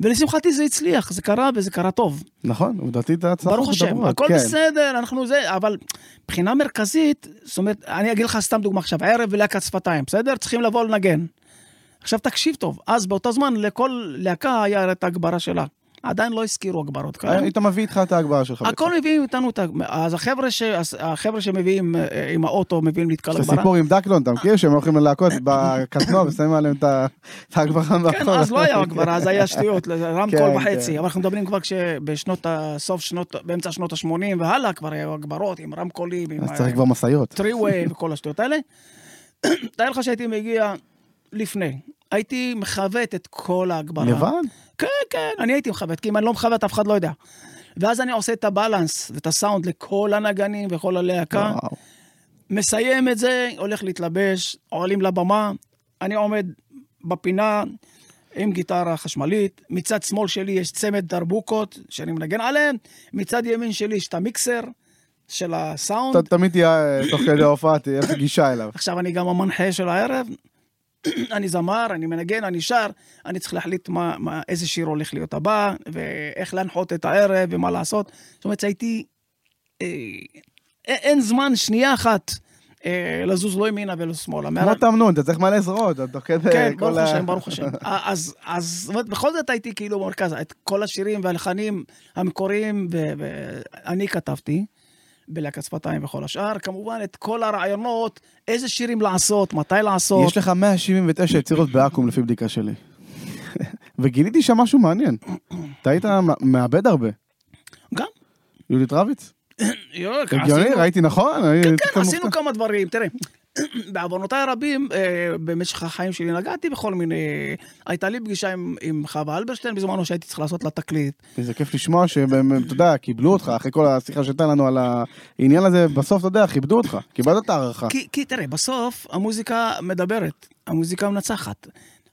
ולשמחתי זה הצליח, זה קרה וזה קרה טוב. נכון, עובדתית את ההצלחות ברוך השם, הכל כן. בסדר, אנחנו זה, אבל מבחינה מרכזית, זאת אומרת, אני אגיד לך סתם דוגמה עכשיו, ערב ולהקת שפתיים, בסדר? צריכים לבוא לנגן. עכשיו תקשיב טוב, אז באותו זמן לכל להקה היה את ההגברה שלה. עדיין לא הזכירו הגברות כאלה. היית מביא איתך את ההגברה שלך. הכל מביאים איתנו את ה... אז החבר'ה, ש... החבר'ה שמביאים אה, עם האוטו, מביאים לי את כל הגברה. הסיפור עם דקלון, אתה מכיר שהם הולכים ללהקות בקטנוע ושמים עליהם את ההגברה כן, מאחורה. אז לא היה הגברה, אז היה שטויות, רמקול כן, וחצי. כן. אבל אנחנו מדברים כבר כשבשנות ה... סוף שנות... באמצע שנות ה-80 והלאה, כבר היו הגברות עם רמקולים, אז צריך כבר משאיות. טרי-ווי וכל השטויות האלה. תאר לך שהייתי מגיע לפני. הייתי מכבד את כל ההגברה. לבד? כן, כן, אני הייתי מכבד, כי אם אני לא מכבד, אף אחד לא יודע. ואז אני עושה את הבלנס ואת הסאונד לכל הנגנים וכל הלהקה. וואו. מסיים את זה, הולך להתלבש, עולים לבמה, אני עומד בפינה עם גיטרה חשמלית, מצד שמאל שלי יש צמד דרבוקות שאני מנגן עליהן, מצד ימין שלי יש את המיקסר של הסאונד. אתה תמיד תהיה, תוך כדי ההופעה, תהיה לך גישה אליו. עכשיו אני גם המנחה של הערב, אני זמר, אני מנגן, אני שר, אני צריך להחליט מה, מה, איזה שיר הולך להיות הבא, ואיך להנחות את הערב ומה לעשות. זאת אומרת שהייתי... אה, אין- זמן, שנייה אחת, אה, לזוז לא ימינה ולא שמאלה. כמו תמנון, אתה צריך מלא זרועות, אתה תוך כדי כן, כל ברוך ה- השם, ברוך השם. אה, אז, אז זאת אומרת, בכל זאת הייתי כאילו במרכז, את כל השירים והלחנים המקוריים, ואני כתבתי בלהקת שפתיים וכל השאר. כמובן, את כל הרעיונות, איזה שירים לעשות, מתי לעשות. יש לך 179 יצירות בעכו"ם לפי בדיקה שלי. וגיליתי שם משהו מעניין. אתה היית מאבד הרבה. גם. יהודית רביץ? יו, הגיוני, ראיתי נכון? כן, כן, עשינו. כמה דברים. תראה, בעוונותיי הרבים, אה, במשך החיים שלי נגעתי בכל מיני... הייתה לי פגישה עם, עם חווה אלברשטיין בזמנו שהייתי צריך לעשות לה תקליט. איזה כיף לשמוע שהם, אתה יודע, קיבלו אותך, אחרי כל השיחה שהייתה לנו על העניין הזה, בסוף, אתה יודע, כיבדו אותך, קיבלת את ההערכה. כי, כי תראה, בסוף המוזיקה מדברת, המוזיקה מנצחת.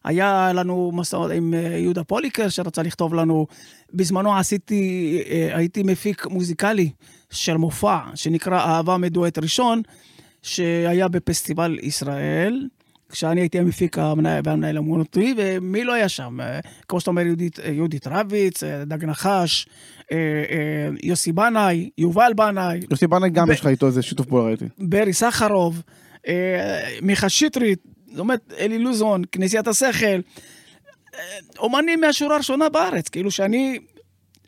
היה לנו מסעות עם אה, יהודה פוליקר שרצה לכתוב לנו, בזמנו עשיתי, אה, הייתי מפיק מוזיקלי של מופע שנקרא אהבה מדואט ראשון, שהיה בפסטיבל ישראל, כשאני הייתי המפיק המנהל והמנהל האמנותי, ומי לא היה שם? אה, כמו שאתה אומר, יהודית, יהודית רביץ, דג נחש, יוסי בנאי, יובל בנאי, יוסי בנאי גם ב- יש לך איתו איזה שיתוף פעולה ראיתי. ברי סחרוב, מיכה שטרית, זאת אומרת, אלי לוזון, כנסיית השכל, אומנים מהשורה הראשונה בארץ, כאילו שאני,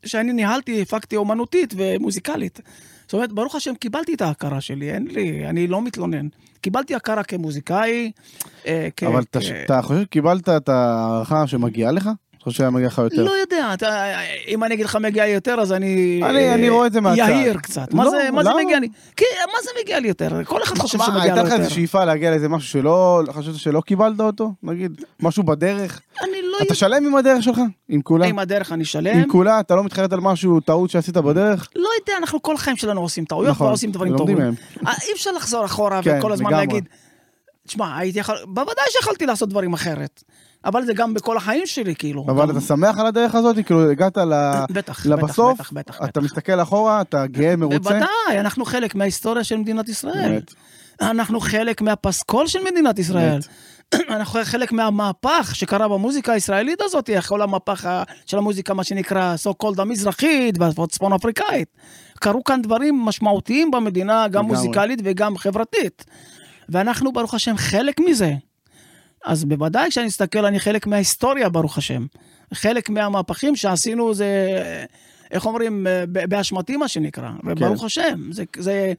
שאני ניהלתי, הפקתי אומנותית ומוזיקלית. זאת אומרת, ברוך השם, קיבלתי את ההכרה שלי, אין לי, אני לא מתלונן. קיבלתי הכרה כמוזיקאי, אה, כ... אבל אתה- כ- אתה חושב שקיבלת את ההערכה שמגיעה לך? אתה חושב שהיה מגיע לך יותר? לא יודע, אתה, אם אני אגיד לך מגיע לי יותר, אז אני... אני- אני רואה את זה מהצד. יהיר קצת. מה לא, זה, מה זה? מגיע לי? כן, מה זה מגיע לי יותר? כל אחד חושב שמגיע הייתה לו לך יותר. איזו שאיפה להגיע לאיזה משהו שלא, חשבת שלא קיבלת אותו? נגיד, משהו בדרך? אני לא אתה שלם עם הדרך שלך? עם כולה? עם הדרך אני שלם. עם כולה? אתה לא מתחרט על משהו, טעות שעשית בדרך? לא יודע, אנחנו כל החיים שלנו עושים טעויות נכון, ועושים דברים טובים. אה, אי אפשר לחזור אחורה כן, וכל הזמן. להגיד, תשמע, הייתי יכול... בוודאי שיכולתי לעשות דברים אחרת. אבל זה גם בכל החיים שלי, כאילו. אבל גם- אתה שמח על הדרך הזאת? כאילו, הגעת ל- בטח, לבסוף, בטח, בטח, בטח. אתה מסתכל אחורה, אתה גאה, מרוצה? בוודאי, אנחנו חלק מההיסטוריה של מדינת ישראל. באמת. אנחנו חלק מהפסקול של מדינת ישראל. אנחנו חלק מהמהפך שקרה במוזיקה הישראלית הזאת, כל המהפך של המוזיקה, מה שנקרא so called המזרחית והצפון אפריקאית. קרו כאן דברים משמעותיים במדינה, גם. מוזיקלית וגם חברתית. ואנחנו, ברוך השם, חלק מזה. אז בוודאי כשאני מסתכל, אני חלק מההיסטוריה, ברוך השם. חלק מהמהפכים שעשינו זה, איך אומרים, ב- באשמתי, מה שנקרא. וברוך השם, זה, זה...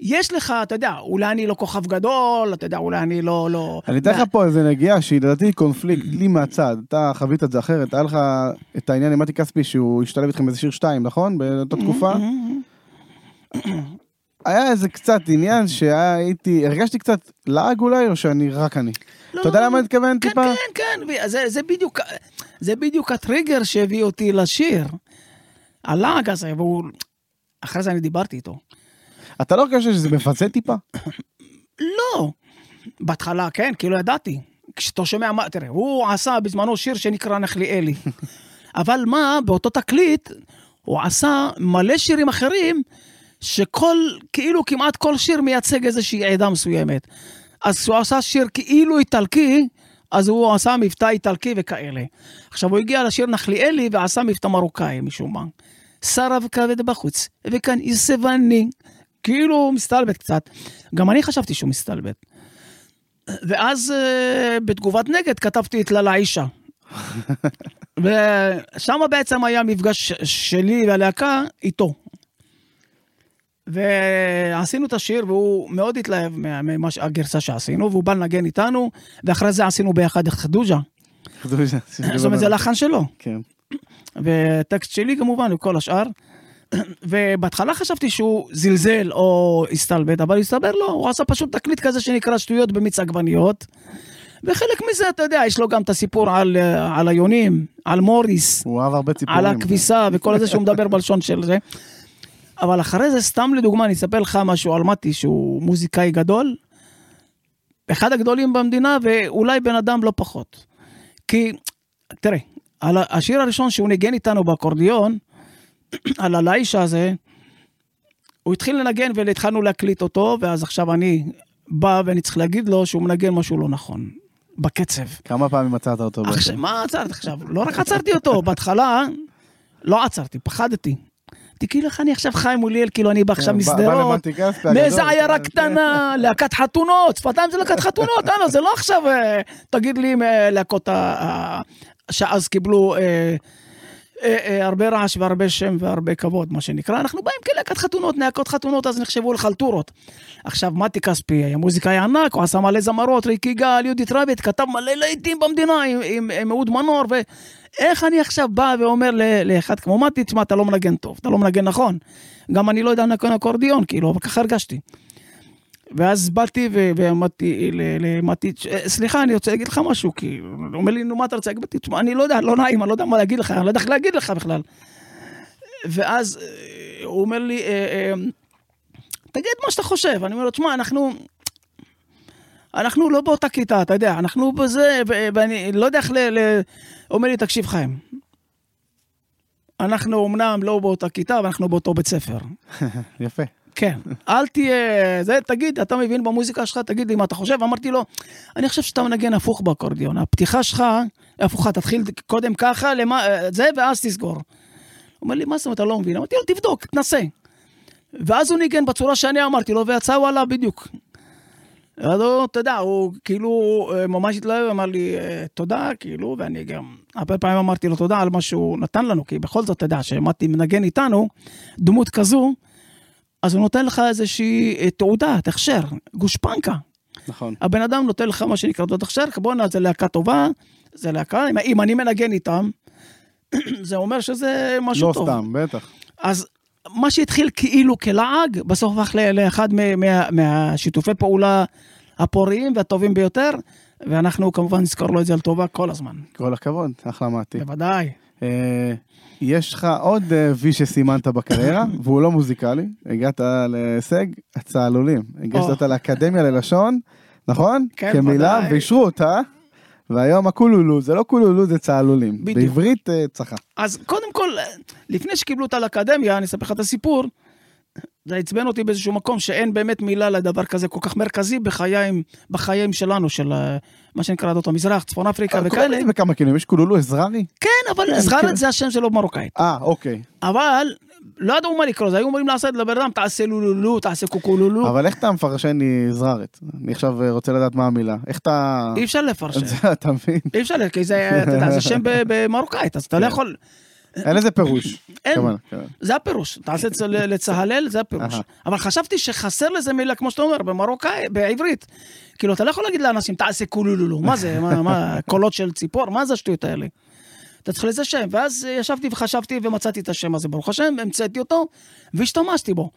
יש לך, אתה יודע, אולי אני לא כוכב גדול, אתה יודע, אולי אני לא... לא... אני אתן לך פה איזה נגיעה שהיא לדעתי קונפליקט, לי מהצד. אתה חווית את זה אחרת, היה לך את העניין עם מתי כספי שהוא השתלב איתכם באיזה שיר 2, נכון? באותה תקופה? היה איזה קצת עניין שהייתי, הרגשתי קצת לעג אולי, או שאני רק אני? לא, אתה יודע לא, למה אני מתכוון כן, טיפה? כן, כן, זה, זה, בדיוק, הטריגר שהביא אותי לשיר. הלעג הזה, והוא... אחרי זה אני דיברתי איתו. אתה לא חושב שזה מבזה טיפה? לא. בהתחלה, כן, כאילו ידעתי. כשאתה שומע מה, תראה, הוא עשה בזמנו שיר שנקרא נחליאלי. אבל מה, באותו תקליט, הוא עשה מלא שירים אחרים, שכל, כאילו כמעט כל שיר מייצג איזושהי עדה מסוימת. אז כשהוא עשה שיר כאילו איטלקי, אז הוא עשה מבטא איטלקי וכאלה. עכשיו הוא הגיע לשיר נחליאלי ועשה מבטא מרוקאי משום מה. שרב כבד בחוץ, וכאן ואני. כאילו הוא מסתלבט קצת. גם אני חשבתי שהוא מסתלבט. ואז אה, בתגובת נגד כתבתי את ללה אישה. ושם בעצם היה מפגש שלי והלהקה איתו. ועשינו את השיר והוא מאוד התלהב מה- מהגרסה שעשינו והוא בא לנגן איתנו ואחרי זה עשינו ביחד את חדוג'ה. זאת אומרת זה לחן שלו. כן. וטקסט שלי כמובן וכל השאר. ובהתחלה חשבתי שהוא זלזל או הסתלבט, אבל הסתבר לו, הוא עשה פשוט תקליט כזה שנקרא שטויות במיץ עגבניות. וחלק מזה, אתה יודע, יש לו גם את הסיפור על, אה, על היונים, על מוריס, הוא אהב הרבה ציפורים. על הכביסה וכל זה שהוא מדבר בלשון של זה. אבל אחרי זה, סתם לדוגמה, אני אספר לך משהו על מתי, שהוא מוזיקאי גדול, אחד הגדולים במדינה, ואולי בן אדם לא פחות. כי, תראה, על השיר הראשון שהוא ניגן איתנו באקורדיון, על הלאישה הזה, הוא התחיל לנגן והתחלנו להקליט אותו, ואז עכשיו אני בא ואני צריך להגיד לו שהוא מנגן משהו לא נכון, בקצב. כמה פעמים מצאת אותו? עכשיו? מה עצרתי עכשיו? לא רק עצרתי אותו, בהתחלה לא עצרתי, פחדתי. אמרתי, כאילו איך אני עכשיו חי מוליאל, כאילו אני בא עכשיו כן, משדרות, מאיזה. עיירה כן. קטנה, להקת חתונות, שפתיים זה להקת חתונות, הלו, זה לא עכשיו, אה, תגיד לי, להקות ה- ה- שאז קיבלו אה, אה, אה, הרבה רעש והרבה שם והרבה כבוד, מה שנקרא, אנחנו באים כלהקת חתונות, להקות חתונות, אז נחשבו לחלטורות. עכשיו, מתי כספי היה מוזיקאי ענק, הוא עשה מלא זמרות, ריקי גל, יהודית רביט, כתב מלא להיטים במדינה עם, עם, עם אהוד מנור, ואיך אני עכשיו בא ואומר לאחד כמו מתי, תשמע, אתה לא מנגן טוב, אתה לא מנגן נכון. גם אני לא יודע לנגן אקורדיון, כאילו, אבל ככה הרגשתי. ואז באתי ואמרתי למתי, "ש- סליחה, אני רוצה להגיד לך משהו, כי הוא אומר לי, נו, מה אתה רוצה להגיד? תשמע, אני לא יודע, לא נעים, אני לא יודע מה להגיד לך, אני לא יודע איך להגיד לך בכלל. ואז אה, הוא אומר לי, אה, אה, תגיד מה שאתה חושב. אני אומר לו, תשמע, אנחנו... אנחנו לא באותה כיתה, אתה יודע, אנחנו בזה, ואני לא יודע איך ל... ל... אומר לי, תקשיב, חיים, אנחנו אמנם לא באותה כיתה, אבל אנחנו באותו בית ספר. יפה. כן, אל תהיה, זה, תגיד, אתה מבין במוזיקה שלך, תגיד לי מה אתה חושב. אמרתי לו, אני חושב שאתה מנגן הפוך באקורדיון, הפתיחה שלך הפוכה, תתחיל קודם ככה, למה, זה, ואז תסגור. הוא אומר לי, מה זאת אומרת, אתה לא מבין? אמרתי לו, תבדוק, תנסה. ואז הוא ניגן בצורה שאני אמרתי לו, ויצא וואלה בדיוק. אז הוא, אתה יודע, הוא כאילו אה, ממש התלהב, אמר לי אה, תודה, כאילו, ואני גם הרבה פעמים אמרתי לו תודה על מה שהוא נתן לנו, כי בכל זאת, אתה יודע, שמתי מנגן איתנו, דמות כזו, אז הוא נותן לך איזושהי אה, תעודה, הכשר, גושפנקה. נכון. הבן אדם נותן לך מה שנקרא תעודת הכשר, בואנה, זה להקה טובה, זה להקה, אם אני מנגן איתם, זה אומר שזה משהו לא טוב. לא סתם, בטח. אז מה שהתחיל כאילו כלעג, בסוף הפך לאחד מה, מהשיתופי פעולה הפוריים והטובים ביותר, ואנחנו כמובן נזכור לו את זה לטובה כל הזמן. כל הכבוד, אחלה מעטי. בוודאי. אה, יש לך עוד אה, וי שסימנת בקריירה, והוא לא מוזיקלי, הגעת להישג הצהלולים. הגשת אותה לאקדמיה ללשון, נכון? כן, כמילה, ודאי. ואישרו אותה. והיום הקולולו, זה לא קולולו, זה צהלולים. בדיוק. בעברית אה, צחה. אז קודם כל, לפני שקיבלו אותה לאקדמיה, אני אספר לך את הסיפור, זה עצבן אותי באיזשהו מקום שאין באמת מילה לדבר כזה כל כך מרכזי בחיים, בחיים שלנו, של אה, מה שנקרא עדות המזרח, צפון אפריקה וכאלה. קוראים בכמה כלים, יש קולולו אזררי? כן, אבל כן, זכרת כן. זה השם שלו במרוקאית. אה, אוקיי. אבל לא ידעו מה לקרוא, היו אומרים לעשות לבן אדם, תעשה לולולו, תעשה קוקולולו. אבל איך אתה מפרשן לי זררת? אני עכשיו אה, רוצה לדעת מה המילה. איך אתה... אי אפשר לפרשן. אתה מבין? אי אפשר, כי זה, שם במרוקאית, אז אתה לא כן. יכול... אין לזה פירוש. אין. זה הפירוש, תעשה את זה ל- לצהלל, זה הפירוש. אבל חשבתי שחסר לזה מילה, כמו שאתה אומר, במרוקאי, בעברית. כאילו, אתה לא יכול להגיד לאנשים, תעשה קולולולו, מה זה, מה, קולות של ציפור, מה זה השטויות האלה? אתה צריך לזה שם, ואז ישבתי וחשבתי ומצאתי את השם הזה, ברוך השם, המצאתי אותו, והשתמשתי בו.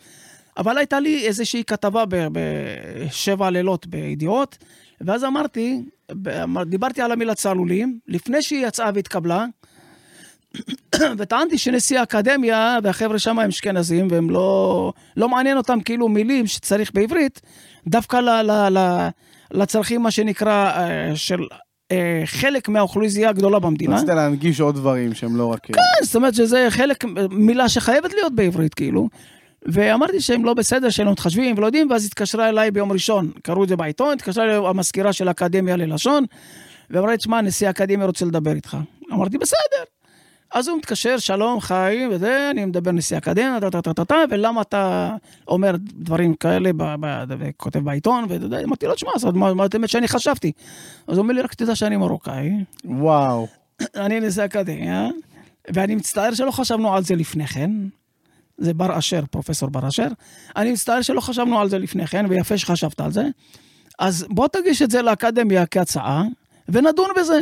אבל הייתה לי איזושהי כתבה בשבע לילות בידיעות, ואז אמרתי, דיברתי על המילה צהלולים, לפני שהיא יצאה והתקבלה, וטענתי שנשיא האקדמיה והחבר'ה שם הם אשכנזים והם לא, לא מעניין אותם כאילו מילים שצריך בעברית, דווקא ל, ל, ל, לצרכים מה שנקרא אה, של אה, חלק מהאוכלוסייה הגדולה במדינה. רצית להנגיש עוד דברים שהם לא רק... כן, זאת אומרת שזה חלק, מילה שחייבת להיות בעברית כאילו. ואמרתי שהם לא בסדר, שהם לא מתחשבים ולא יודעים, ואז התקשרה אליי ביום ראשון, קראו את זה בעיתון, התקשרה אליי המזכירה של האקדמיה ללשון, ואמרה לי, תשמע, נשיא האקדמיה רוצה לדבר איתך. אמרתי, בסדר. אז הוא מתקשר, שלום, חיים, וזה, אני מדבר נשיא האקדמיה, טה טה טה טה טה, ולמה אתה אומר דברים כאלה, וכותב בעיתון, ואתה אמרתי לו, תשמע, מה באמת שאני חשבתי? אז הוא אומר לי, רק תדע שאני מרוקאי, וואו. אני נשיא אקדמיה, ואני מצטער שלא חשבנו על זה לפני כן. זה בר אשר, פרופסור בר אשר. אני מצטער שלא חשבנו על זה לפני כן, ויפה שחשבת על זה. אז בוא תגיש את זה לאקדמיה כהצעה, ונדון בזה.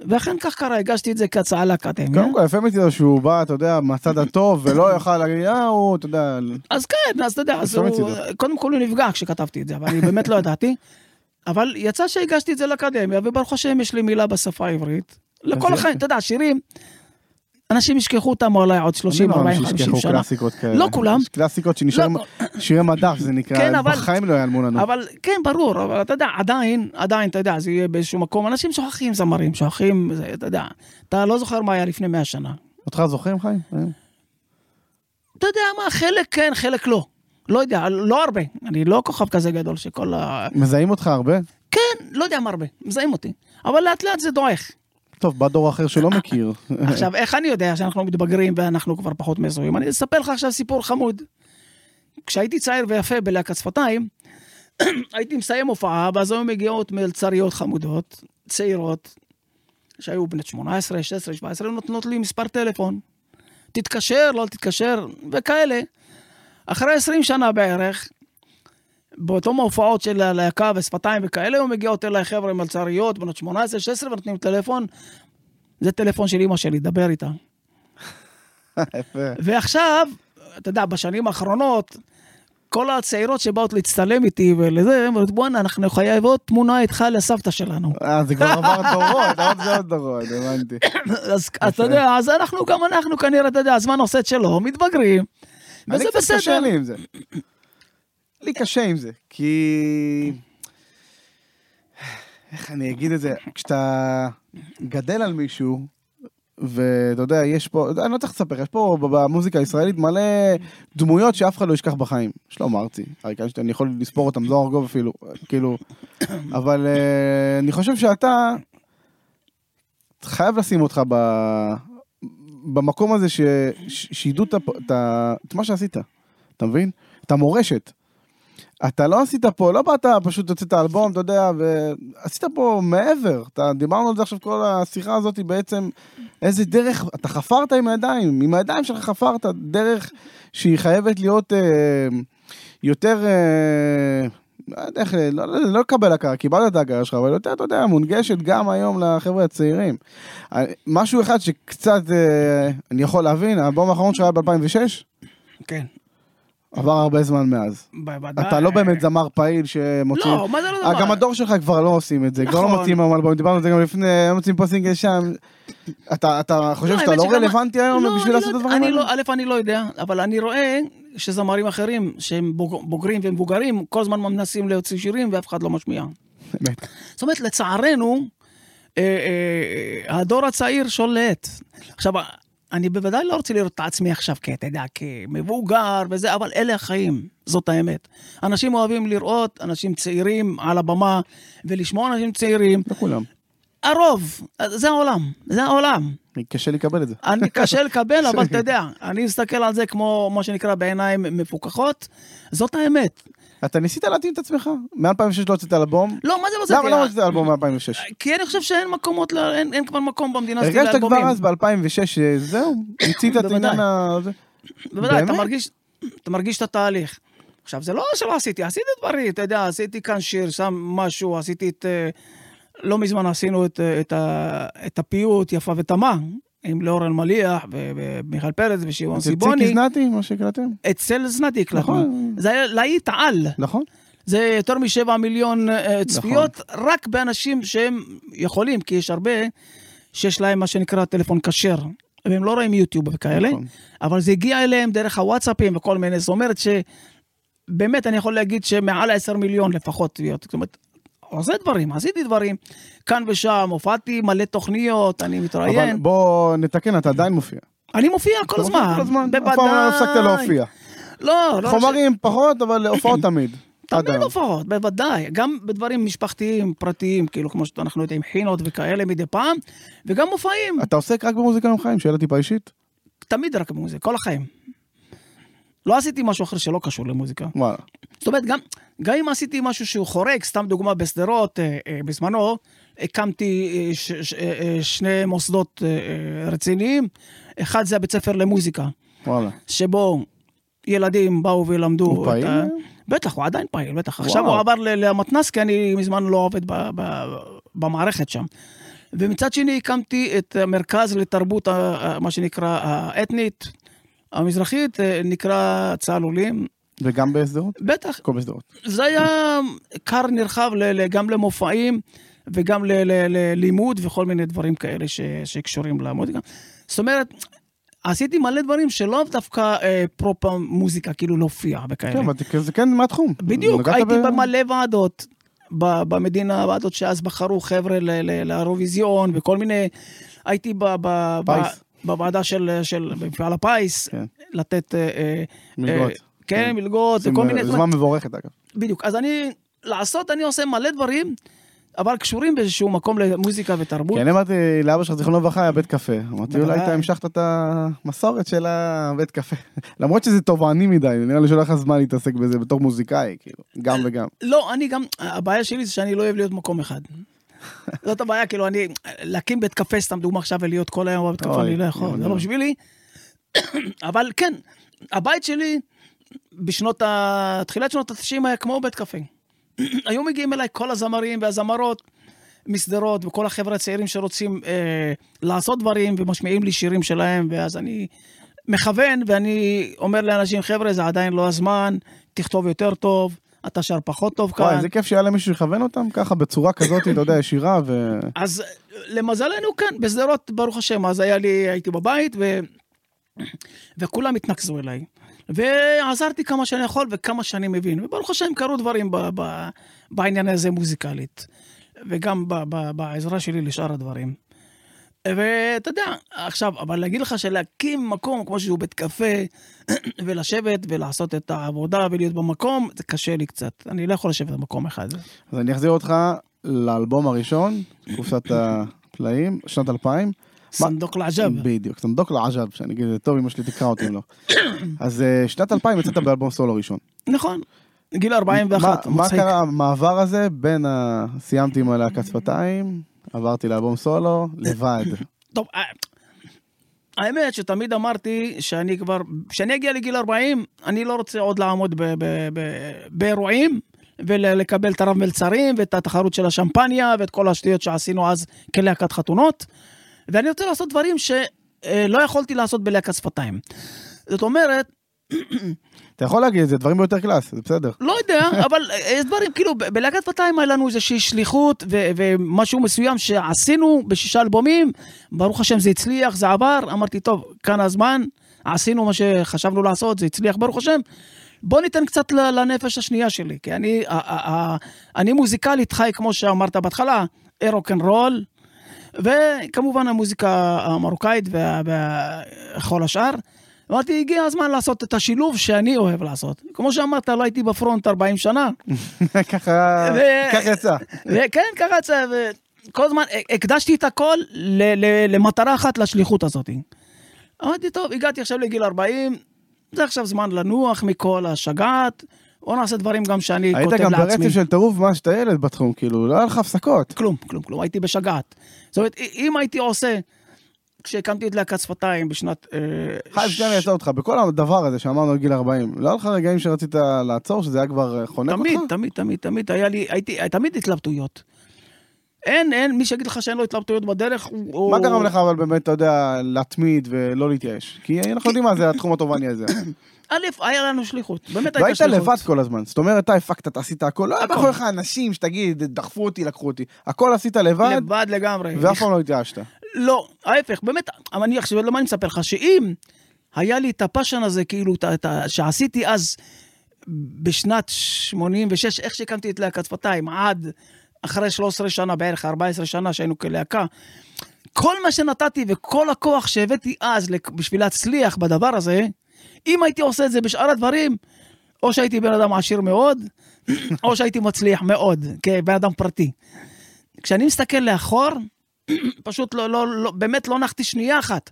ואכן כך קרה, הגשתי את זה כהצעה לאקדמיה. קודם כל יפה מצידו שהוא בא, אתה יודע, מהצד הטוב, ולא יכל להגיד, אה, הוא, אתה יודע, אז כן, אז אתה יודע, אז הוא. קודם כל הוא נפגע כשכתבתי את זה, אבל אני באמת לא ידעתי. אבל יצא שהגשתי את זה לאקדמיה, וברוך השם יש לי מילה בשפה העברית. לכל. החיים, אתה יודע, שירים, אנשים ישכחו אותם אולי עוד 30, אני 40, מאמין 50 שישכחו שנה. קלאסיקות כאלה. לא כולם. יש קלאסיקות שנשארים, לא, שירי מדף זה נקרא, כן, אבל- בחיים לא יעלמו לנו. אבל כן, ברור, אבל אתה יודע, עדיין, עדיין, אתה יודע, זה יהיה באיזשהו מקום, אנשים שוכחים זמרים, שוכחים, אתה יודע, אתה לא זוכר מה היה לפני 100 שנה. אותך זוכרים חיים? אה. אתה יודע מה, חלק כן, חלק לא. לא יודע, לא הרבה. אני לא כוכב כזה גדול שכל ה... מזהים אותך הרבה? כן, לא יודע מה הרבה, מזהים אותי. אבל לאט לאט זה דועך. טוב, בא דור אחר שלא מכיר. עכשיו, איך אני יודע שאנחנו מתבגרים ואנחנו כבר פחות מזוהים? אני אספר לך עכשיו סיפור חמוד. כשהייתי צעיר ויפה בלהקת שפתיים, הייתי מסיים הופעה, ואז היו מגיעות מלצריות חמודות, צעירות, שהיו בנות 18, 16, 17, נותנות לי מספר טלפון. תתקשר, לא תתקשר, וכאלה. אחרי 20 שנה בערך, באותו ההופעות של הלהקה ושפתיים וכאלה, היו מגיעות אליי חבר'ה מלצריות, בנות 18, 16, ונותנים טלפון. זה טלפון של אמא שלי, דבר איתה. ועכשיו, אתה יודע, בשנים האחרונות, כל הצעירות שבאות להצטלם איתי ולזה, אומרות, בואנה, אנחנו חייבות תמונה איתך לסבתא שלנו. אה, זה כבר עבר דורות, עוד זה עוד דורות, הבנתי. אז אתה יודע, אז אנחנו, גם אנחנו כנראה, אתה יודע, הזמן עושה את שלו, מתבגרים, אני וזה קצת קשה בסדר. לי עם זה. לי קשה עם זה, כי... איך אני אגיד את זה? כשאתה גדל על מישהו, ואתה יודע, יש פה, אני לא צריך לספר, יש פה במוזיקה הישראלית מלא דמויות שאף אחד לא ישכח בחיים. שלמה ארצי, אריק איינשטיין, אני יכול לספור אותם, זוהר ארגוב אפילו, כאילו, אבל אה, אני חושב שאתה חייב לשים אותך ב... במקום הזה ש... שידעו את, את מה שעשית, אתה מבין? את המורשת. אתה לא עשית פה, לא באת, פשוט הוצאת אלבום, אתה יודע, ועשית פה מעבר. אתה, דיברנו על זה עכשיו, כל השיחה הזאת בעצם איזה דרך, אתה חפרת עם הידיים, עם הידיים שלך חפרת דרך שהיא חייבת להיות אה, יותר, אה, לא יודע איך, לא, לא, לא לקבל הכרה, קיבלת את ההכרה שלך, אבל יותר, אתה יודע, מונגשת גם היום לחבר'ה הצעירים. אה, משהו אחד שקצת אה, אני יכול להבין, האלבום האחרון שהיה ב-2006, כן. עבר הרבה זמן מאז. בוודאי. אתה לא באמת זמר פעיל שמוציא... לא, מה זה לא אה, דבר? גם הדור שלך כבר לא עושים את זה, כבר לא נכון. מוציאים היום אלבום, דיברנו על זה גם לפני, לא מוציאים פה סינגל שם. אתה אתה חושב לא, שאתה לא רלוונטי היום לא, בשביל לעשות את לא- הדברים האלה? לא, א', אני לא יודע, אבל אני רואה שזמרים אחרים, שהם בוג- בוגרים ומבוגרים, כל הזמן מנסים להוציא שירים ואף אחד לא משמיע. באמת. זאת אומרת, לצערנו, אה, אה, הדור הצעיר שולט. עכשיו, אני בוודאי לא רוצה לראות את עצמי עכשיו, כי אתה יודע, כמבוגר וזה, אבל אלה החיים, זאת האמת. אנשים אוהבים לראות אנשים צעירים על הבמה ולשמוע אנשים צעירים. לא כולם. הרוב, זה העולם, זה העולם. קשה לקבל את זה. אני קשה לקבל, אבל אתה יודע, אני מסתכל על זה כמו מה שנקרא בעיניים מפוקחות, זאת האמת. אתה ניסית להתאים את עצמך? מ-2006 לא הוצאת אלבום? לא, מה זה לא למה לא? הוצאת אלבום מ-2006? כי אני חושב שאין מקומות, אין כבר מקום במדינה הזאת הרגשת כבר לאלבומים. אז ב-2006 שזהו, מיצית את. עניין ה... בוודאי, אתה? מרגיש, את התהליך. עכשיו, זה לא שלא עשיתי, עשיתי דברים, אתה יודע, עשיתי כאן שיר, שם משהו, עשיתי את... אה, לא מזמן עשינו את, אה, את, ה- את הפיוט יפה ותמה, עם לאור אלמליח ו- ומיכאל פרץ ושמעון אצל סיבוני. זנתי, מה שהקלטתם? אצל זנתי הקלטנו. נכון. זה היה להיט על. נכון. זה יותר משבע מיליון אה, צפיות, רק באנשים שהם יכולים, כי יש הרבה שיש להם מה שנקרא טלפון כשר, והם לא רואים יוטיוב וכאלה, נכון. אבל זה הגיע אליהם דרך הוואטסאפים וכל מיני, זאת אומרת שבאמת אני יכול להגיד שמעל 10 מיליון לפחות זאת אומרת, עושה דברים, עשיתי דברים, כאן ושם, הופעתי מלא תוכניות, אני אבל מתראיין, בוא נתקן, אתה עדיין מופיע. אני מופיע כל הזמן, כל הזמן. בוודאי. אף פעם לא הפסקת להופיע. לא, לא. חומרים פחות, אבל הופעות תמיד. תמיד. הופעות, בוודאי. גם בדברים משפחתיים, פרטיים, כאילו, כמו שאנחנו יודעים, חינות וכאלה מדי פעם, וגם מופעים, אתה עוסק רק במוזיקה יום חיים, שאלה טיפה אישית? תמיד רק במוזיקה, כל החיים. לא עשיתי משהו אחר שלא קשור למוזיקה. וואלה. זאת אומרת, גם, גם אם עשיתי משהו שהוא חורג, סתם דוגמה בשדרות, אה, אה, בזמנו, הקמתי אה, ש, ש, אה, אה, שני מוסדות אה, אה, רציניים. אחד זה הבית ספר למוזיקה, וואלה. שבו ילדים באו ולמדו. הוא פעיל ה-? בטח, הוא עדיין פעיל, בטח. עכשיו וואו. הוא עבר למתנ"ס, כי אני מזמן לא עובד ב- ב- במערכת שם. ומצד שני הקמתי את המרכז לתרבות, מה שנקרא, האתנית, המזרחית, אה, נקרא צהל עולים. וגם בשדרות? בטח, הכל בשדרות. זה היה כר נרחב גם למופעים וגם ללימוד וכל מיני דברים כאלה ש- שקשורים למוזיקה. זאת אומרת, עשיתי מלא דברים שלא דווקא אה, פרופר מוזיקה, כאילו להופיע וכאלה. כן, אבל זה- כן מהתחום. בדיוק, הייתי ב- במלא ועדות במדינה, ועדות שאז בחרו חבר'ה לאירוויזיון וכל מיני, הייתי ב- ב- ב- פיס. בוועדה של, של מפעל הפיס, כן. לתת... אה, אה, מלגות. אה, כן, מלגות עושים, וכל מיני. זמן מבורכת אגב. בדיוק, אז אני, לעשות, אני עושה מלא דברים, אבל קשורים באיזשהו מקום למוזיקה ותרבות. כי אני אמרתי לאבא שלך, זיכרונו לברכה, היה בית קפה. אמרתי, אולי. אתה המשכת את המסורת של הבית קפה. למרות שזה תובעני מדי, נראה לי שלא לך זמן להתעסק בזה בתור מוזיקאי, כאילו, גם וגם. לא, אני גם, הבעיה שלי זה שאני לא אוהב להיות במקום אחד. זאת הבעיה, כאילו, אני, להקים בית קפה, סתם דוגמה עכשיו, ולהיות כל היום בבית קפה, אני לא יכול, לא, זה לא. לא בשבילי. אבל כן, הבית שלי, בשנות ה... תחילת שנות ה-90 היה כמו בית קפה. היו מגיעים אליי כל הזמרים והזמרות משדרות וכל החבר'ה הצעירים שרוצים אה, לעשות דברים ומשמיעים לי שירים שלהם, ואז אני מכוון ואני אומר לאנשים, חבר'ה, זה עדיין לא הזמן, תכתוב יותר טוב, אתה שר פחות טוב כאן. וואי, איזה כיף שהיה למישהו שיכוון אותם ככה בצורה כזאת, אתה יודע, ישירה ו... אז למזלנו, כן, בשדרות, ברוך השם, אז היה לי, הייתי בבית, ו... וכולם התנקזו אליי. ועזרתי כמה שאני יכול וכמה שאני מבין, וברוך השם קרו דברים ב... ב... בעניין הזה מוזיקלית, וגם ב... ב... בעזרה שלי לשאר הדברים. ואתה יודע, עכשיו, אבל להגיד לך שלהקים מקום כמו שהוא בית קפה, ולשבת ולעשות את העבודה ולהיות במקום, זה קשה לי קצת. אני לא יכול לשבת במקום אחד. אז אני אחזיר אותך לאלבום הראשון, קופסת הפלאים, שנת 2000. סנדוק לעג'ב. בדיוק, סנדוק לעג'ב, שאני אגיד טוב, אמא שלי תקרא אותי אם לא. אז אה, שנת 2000 יצאת באלבום סולו ראשון. נכון, גיל 41, מה-. קרה המעבר הזה בין ה... סיימתי עם הלהקת שפתיים, עברתי לאלבום סולו, לבד. טוב, אה, האמת שתמיד אמרתי שאני כבר, כשאני אגיע לגיל 40, אני לא רוצה עוד לעמוד באירועים ולקבל את הרב מלצרים ואת התחרות של השמפניה ואת כל השטויות שעשינו אז כלהקת חתונות. ואני רוצה לעשות דברים שלא יכולתי לעשות בלהקת שפתיים. זאת אומרת, אתה יכול להגיד זה, דברים ביותר קלאס, זה בסדר. לא יודע, אבל יש דברים, כאילו, בלהקת שפתיים היה לנו איזושהי שליחות ו- ומשהו מסוים שעשינו בשישה אלבומים, ברוך השם זה הצליח, זה עבר, אמרתי, טוב, כאן הזמן, עשינו מה שחשבנו לעשות, זה הצליח, ברוך השם. בוא ניתן קצת לנפש השנייה שלי, כי אני, אני מוזיקלית חי, כמו שאמרת בהתחלה, רול, וכמובן המוזיקה המרוקאית וכל השאר. אמרתי, הגיע הזמן לעשות את השילוב שאני אוהב לעשות. כמו שאמרת, לא הייתי בפרונט 40 שנה. ככה, יצא. וכן, ככה יצא, וכל הזמן הקדשתי את הכל למטרה אחת, לשליחות הזאת. אמרתי, טוב, הגעתי עכשיו לגיל 40, זה עכשיו זמן לנוח מכל השגעת, בוא נעשה דברים גם שאני היית כותב גם לעצמי. ברצף של טירוף מאז שאתה ילד בתחום, כאילו, לא היה לך הפסקות. כלום, כלום, כלום, הייתי בשגעת. זאת אומרת, אם הייתי עושה, כשהקמתי את להקת שפתיים בשנת... אה, חיים, שנייה אני אעצור אותך, בכל הדבר הזה שאמרנו על גיל 40, לא היה לך רגעים שרצית לעצור, שזה היה כבר אה, חונק אותך? תמיד, תמיד, תמיד, תמיד, היה לי, הייתי, תמיד התלבטויות. אין, אין, מי שיגיד לך שאין לו התלבטויות בדרך, הוא... מה גרם לך אבל באמת, אתה יודע, להתמיד ולא להתייאש? כי אנחנו יודעים מה זה התחום התובעני הזה. א', היה לנו שליחות, באמת והיית הייתה שליחות. לבד כל הזמן, זאת אומרת, אתה הפקת, אתה עשית הכל, לא היה. מאחוריך אנשים שתגיד, דחפו אותי, לקחו אותי. הכל עשית לבד, לבד לגמרי. ואף פעם לא התייאשת. לא, ההפך, באמת, אבל אני עכשיו, למה אני מספר לך? שאם היה לי את הפאשן הזה, כאילו, את ה- שעשיתי אז בשנת 86, איך שהקמתי את להקת שפתיים, עד אחרי 13 שנה, בערך 14 שנה שהיינו כלהקה, כל מה שנתתי וכל הכוח שהבאתי אז בשביל להצליח בדבר הזה, אם הייתי עושה את זה בשאר הדברים, או שהייתי בן אדם עשיר מאוד, או שהייתי מצליח מאוד, כבן אדם פרטי. כשאני מסתכל לאחור, פשוט לא, לא, לא, באמת לא נחתי שנייה אחת.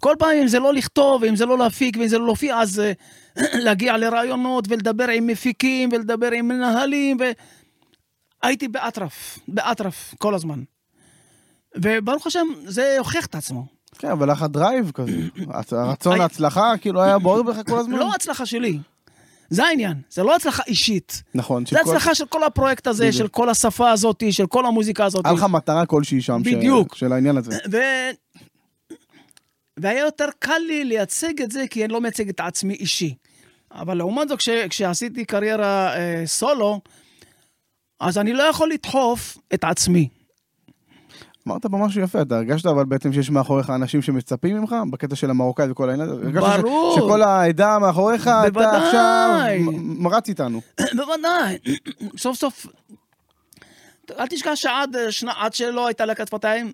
כל פעם אם זה לא לכתוב, אם זה לא להפיק, ואם זה לא להופיע, אז אה, להגיע לרעיונות ולדבר עם מפיקים ולדבר עם מנהלים, ו... הייתי באטרף, באטרף כל הזמן. וברוך השם, זה הוכיח את עצמו. כן, אבל לך drive כזה. הרצון להצלחה, כאילו היה בוער בך כל הזמן? לא הצלחה שלי, זה העניין, זה לא הצלחה אישית. נכון, זה הצלחה של כל הפרויקט הזה, בדיוק. של כל השפה הזאת, של כל המוזיקה הזאת. היה לך מטרה כלשהי שם, ש- בדיוק. של העניין הזה. ו... והיה יותר קל לי לייצג את זה, כי אני לא מייצג את עצמי אישי. אבל לעומת זאת, כש... כשעשיתי קריירה אה, סולו, אז אני לא יכול לדחוף את עצמי. אמרת פה משהו יפה, אתה הרגשת אבל בעצם שיש מאחוריך אנשים שמצפים ממך, בקטע של המרוקאי וכל העניין הזה? הרגשת ש-. שכל העדה מאחוריך, אתה בוודאי. עכשיו מ- מרץ איתנו. בוודאי, סוף סוף, אל תשכח שעד אה, שנה, עד שלא הייתה להקת שפתיים,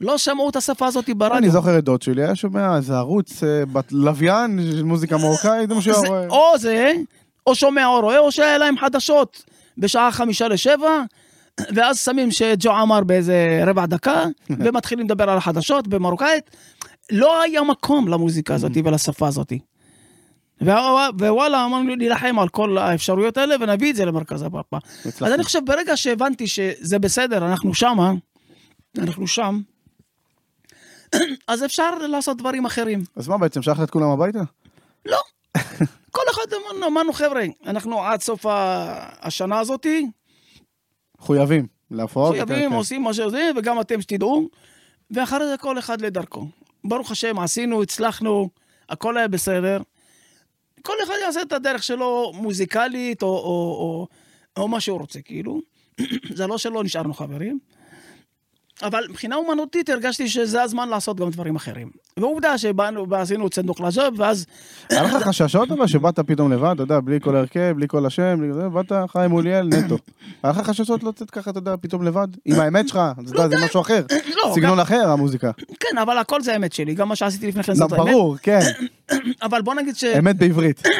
לא שמעו את השפה הזאת אני ברדיו. זוכר את דוד שלי, היה שומע איזה ערוץ אה, בלוויין של מוזיקה מרוקאית, זה מה שהוא היה זה, רואה. או זה, או שומע או רואה, או שהיה להם חדשות בשעה חמישה לשבע, ואז שמים שג'ו עמר באיזה רבע דקה, ומתחילים לדבר על החדשות במרוקאית. לא היה מקום למוזיקה הזאת ולשפה הזאת. ווא- ווואלה, אמרנו להילחם על כל האפשרויות האלה ונביא את זה למרכז הפאפה. אז. אני חושב, ברגע שהבנתי שזה בסדר, אנחנו שמה, אנחנו שם, אז אפשר לעשות דברים אחרים. אז מה בעצם, שלחת את כולם הביתה? לא. כל אחד אמרנו, אמרנו, חבר'ה, אנחנו עד סוף השנה הזאתי, מחויבים להפרעות. חייבים, כן, עושים מה שזה, וגם אתם שתדעו, ואחרי זה כל אחד לדרכו. ברוך השם, עשינו, הצלחנו, הכל היה בסדר. כל אחד יעשה את הדרך שלו מוזיקלית, או, או, או, או מה שהוא רוצה, כאילו. זה לא שלא נשארנו חברים. אבל מבחינה אומנותית הרגשתי שזה הזמן לעשות גם דברים אחרים. ועובדה שבאנו ועשינו צנדוק לג'וב, ואז... היה לך חששות אבל שבאת פתאום לבד, אתה יודע, בלי כל הרכב, בלי כל השם, בלי זה, באת חיים מוליאל נטו. היה לך חששות לצאת ככה, אתה יודע, פתאום לבד? עם האמת שלך, אתה יודע, זה משהו אחר. לא, סגנון אחר, המוזיקה. כן, אבל הכל זה האמת שלי, גם מה שעשיתי לפני כן לא, זאת האמת. ברור, כן, אבל בוא נגיד ש... אמת בעברית.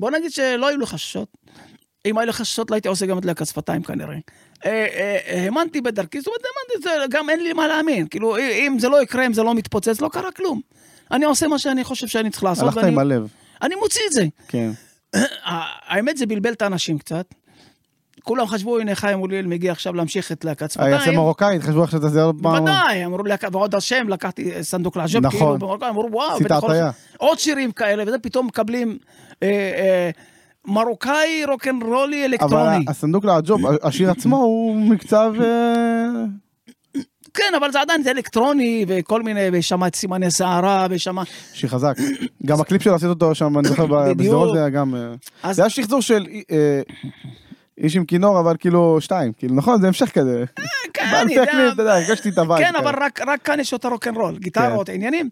בוא נגיד שלא היו לי חששות. אם היו לי חששות לא הייתי עושה גם את להקת שפתיים כנראה. אה, אה, אה, האמנתי בדרכי, זאת אומרת, האמנתי, גם אין לי מה להאמין. כאילו, אם זה לא יקרה, אם זה לא מתפוצץ, לא קרה כלום. אני עושה מה שאני חושב שאני צריך לעשות, הלכת עם הלב, אני מוציא את זה. כן. האמת זה בלבל את האנשים קצת. כולם חשבו, הנה חיים מוליאל מגיע עכשיו להמשיך את להקת אה, יעשה שפתיים. מרוקאית, חשבו עכשיו שזה עוד פעם. בוודאי, אמרו לי, ועוד השם, לקחתי סנדוק נכון. כאילו, במרוקאי, אמרו, וואו. עוד שירים כאלה, וזה פתאום מקבלים אה, אה, מרוקאי רוקנרולי אבל אלקטרוני. הסנדוק לעג'וב, השיר עצמו הוא מקצב... אה, כן, אבל זה עדיין זה אלקטרוני, וכל מיני, ושם את סימני סערה, ושם... שיר חזק. גם הקליפ שלו עשית אותו שם, אני זוכר. בשדרות זה היה גם... אה, זה היה שחזור של אה, איש עם כינור, אבל כאילו שתיים. כאילו, נכון? זה המשך כזה. כן, אני יודע. הקליפ, אתה יודע, הרגשתי את ה vibe. כן. אבל רק, רק כאן יש יותר רוקנרול, גיטרות, עניינים.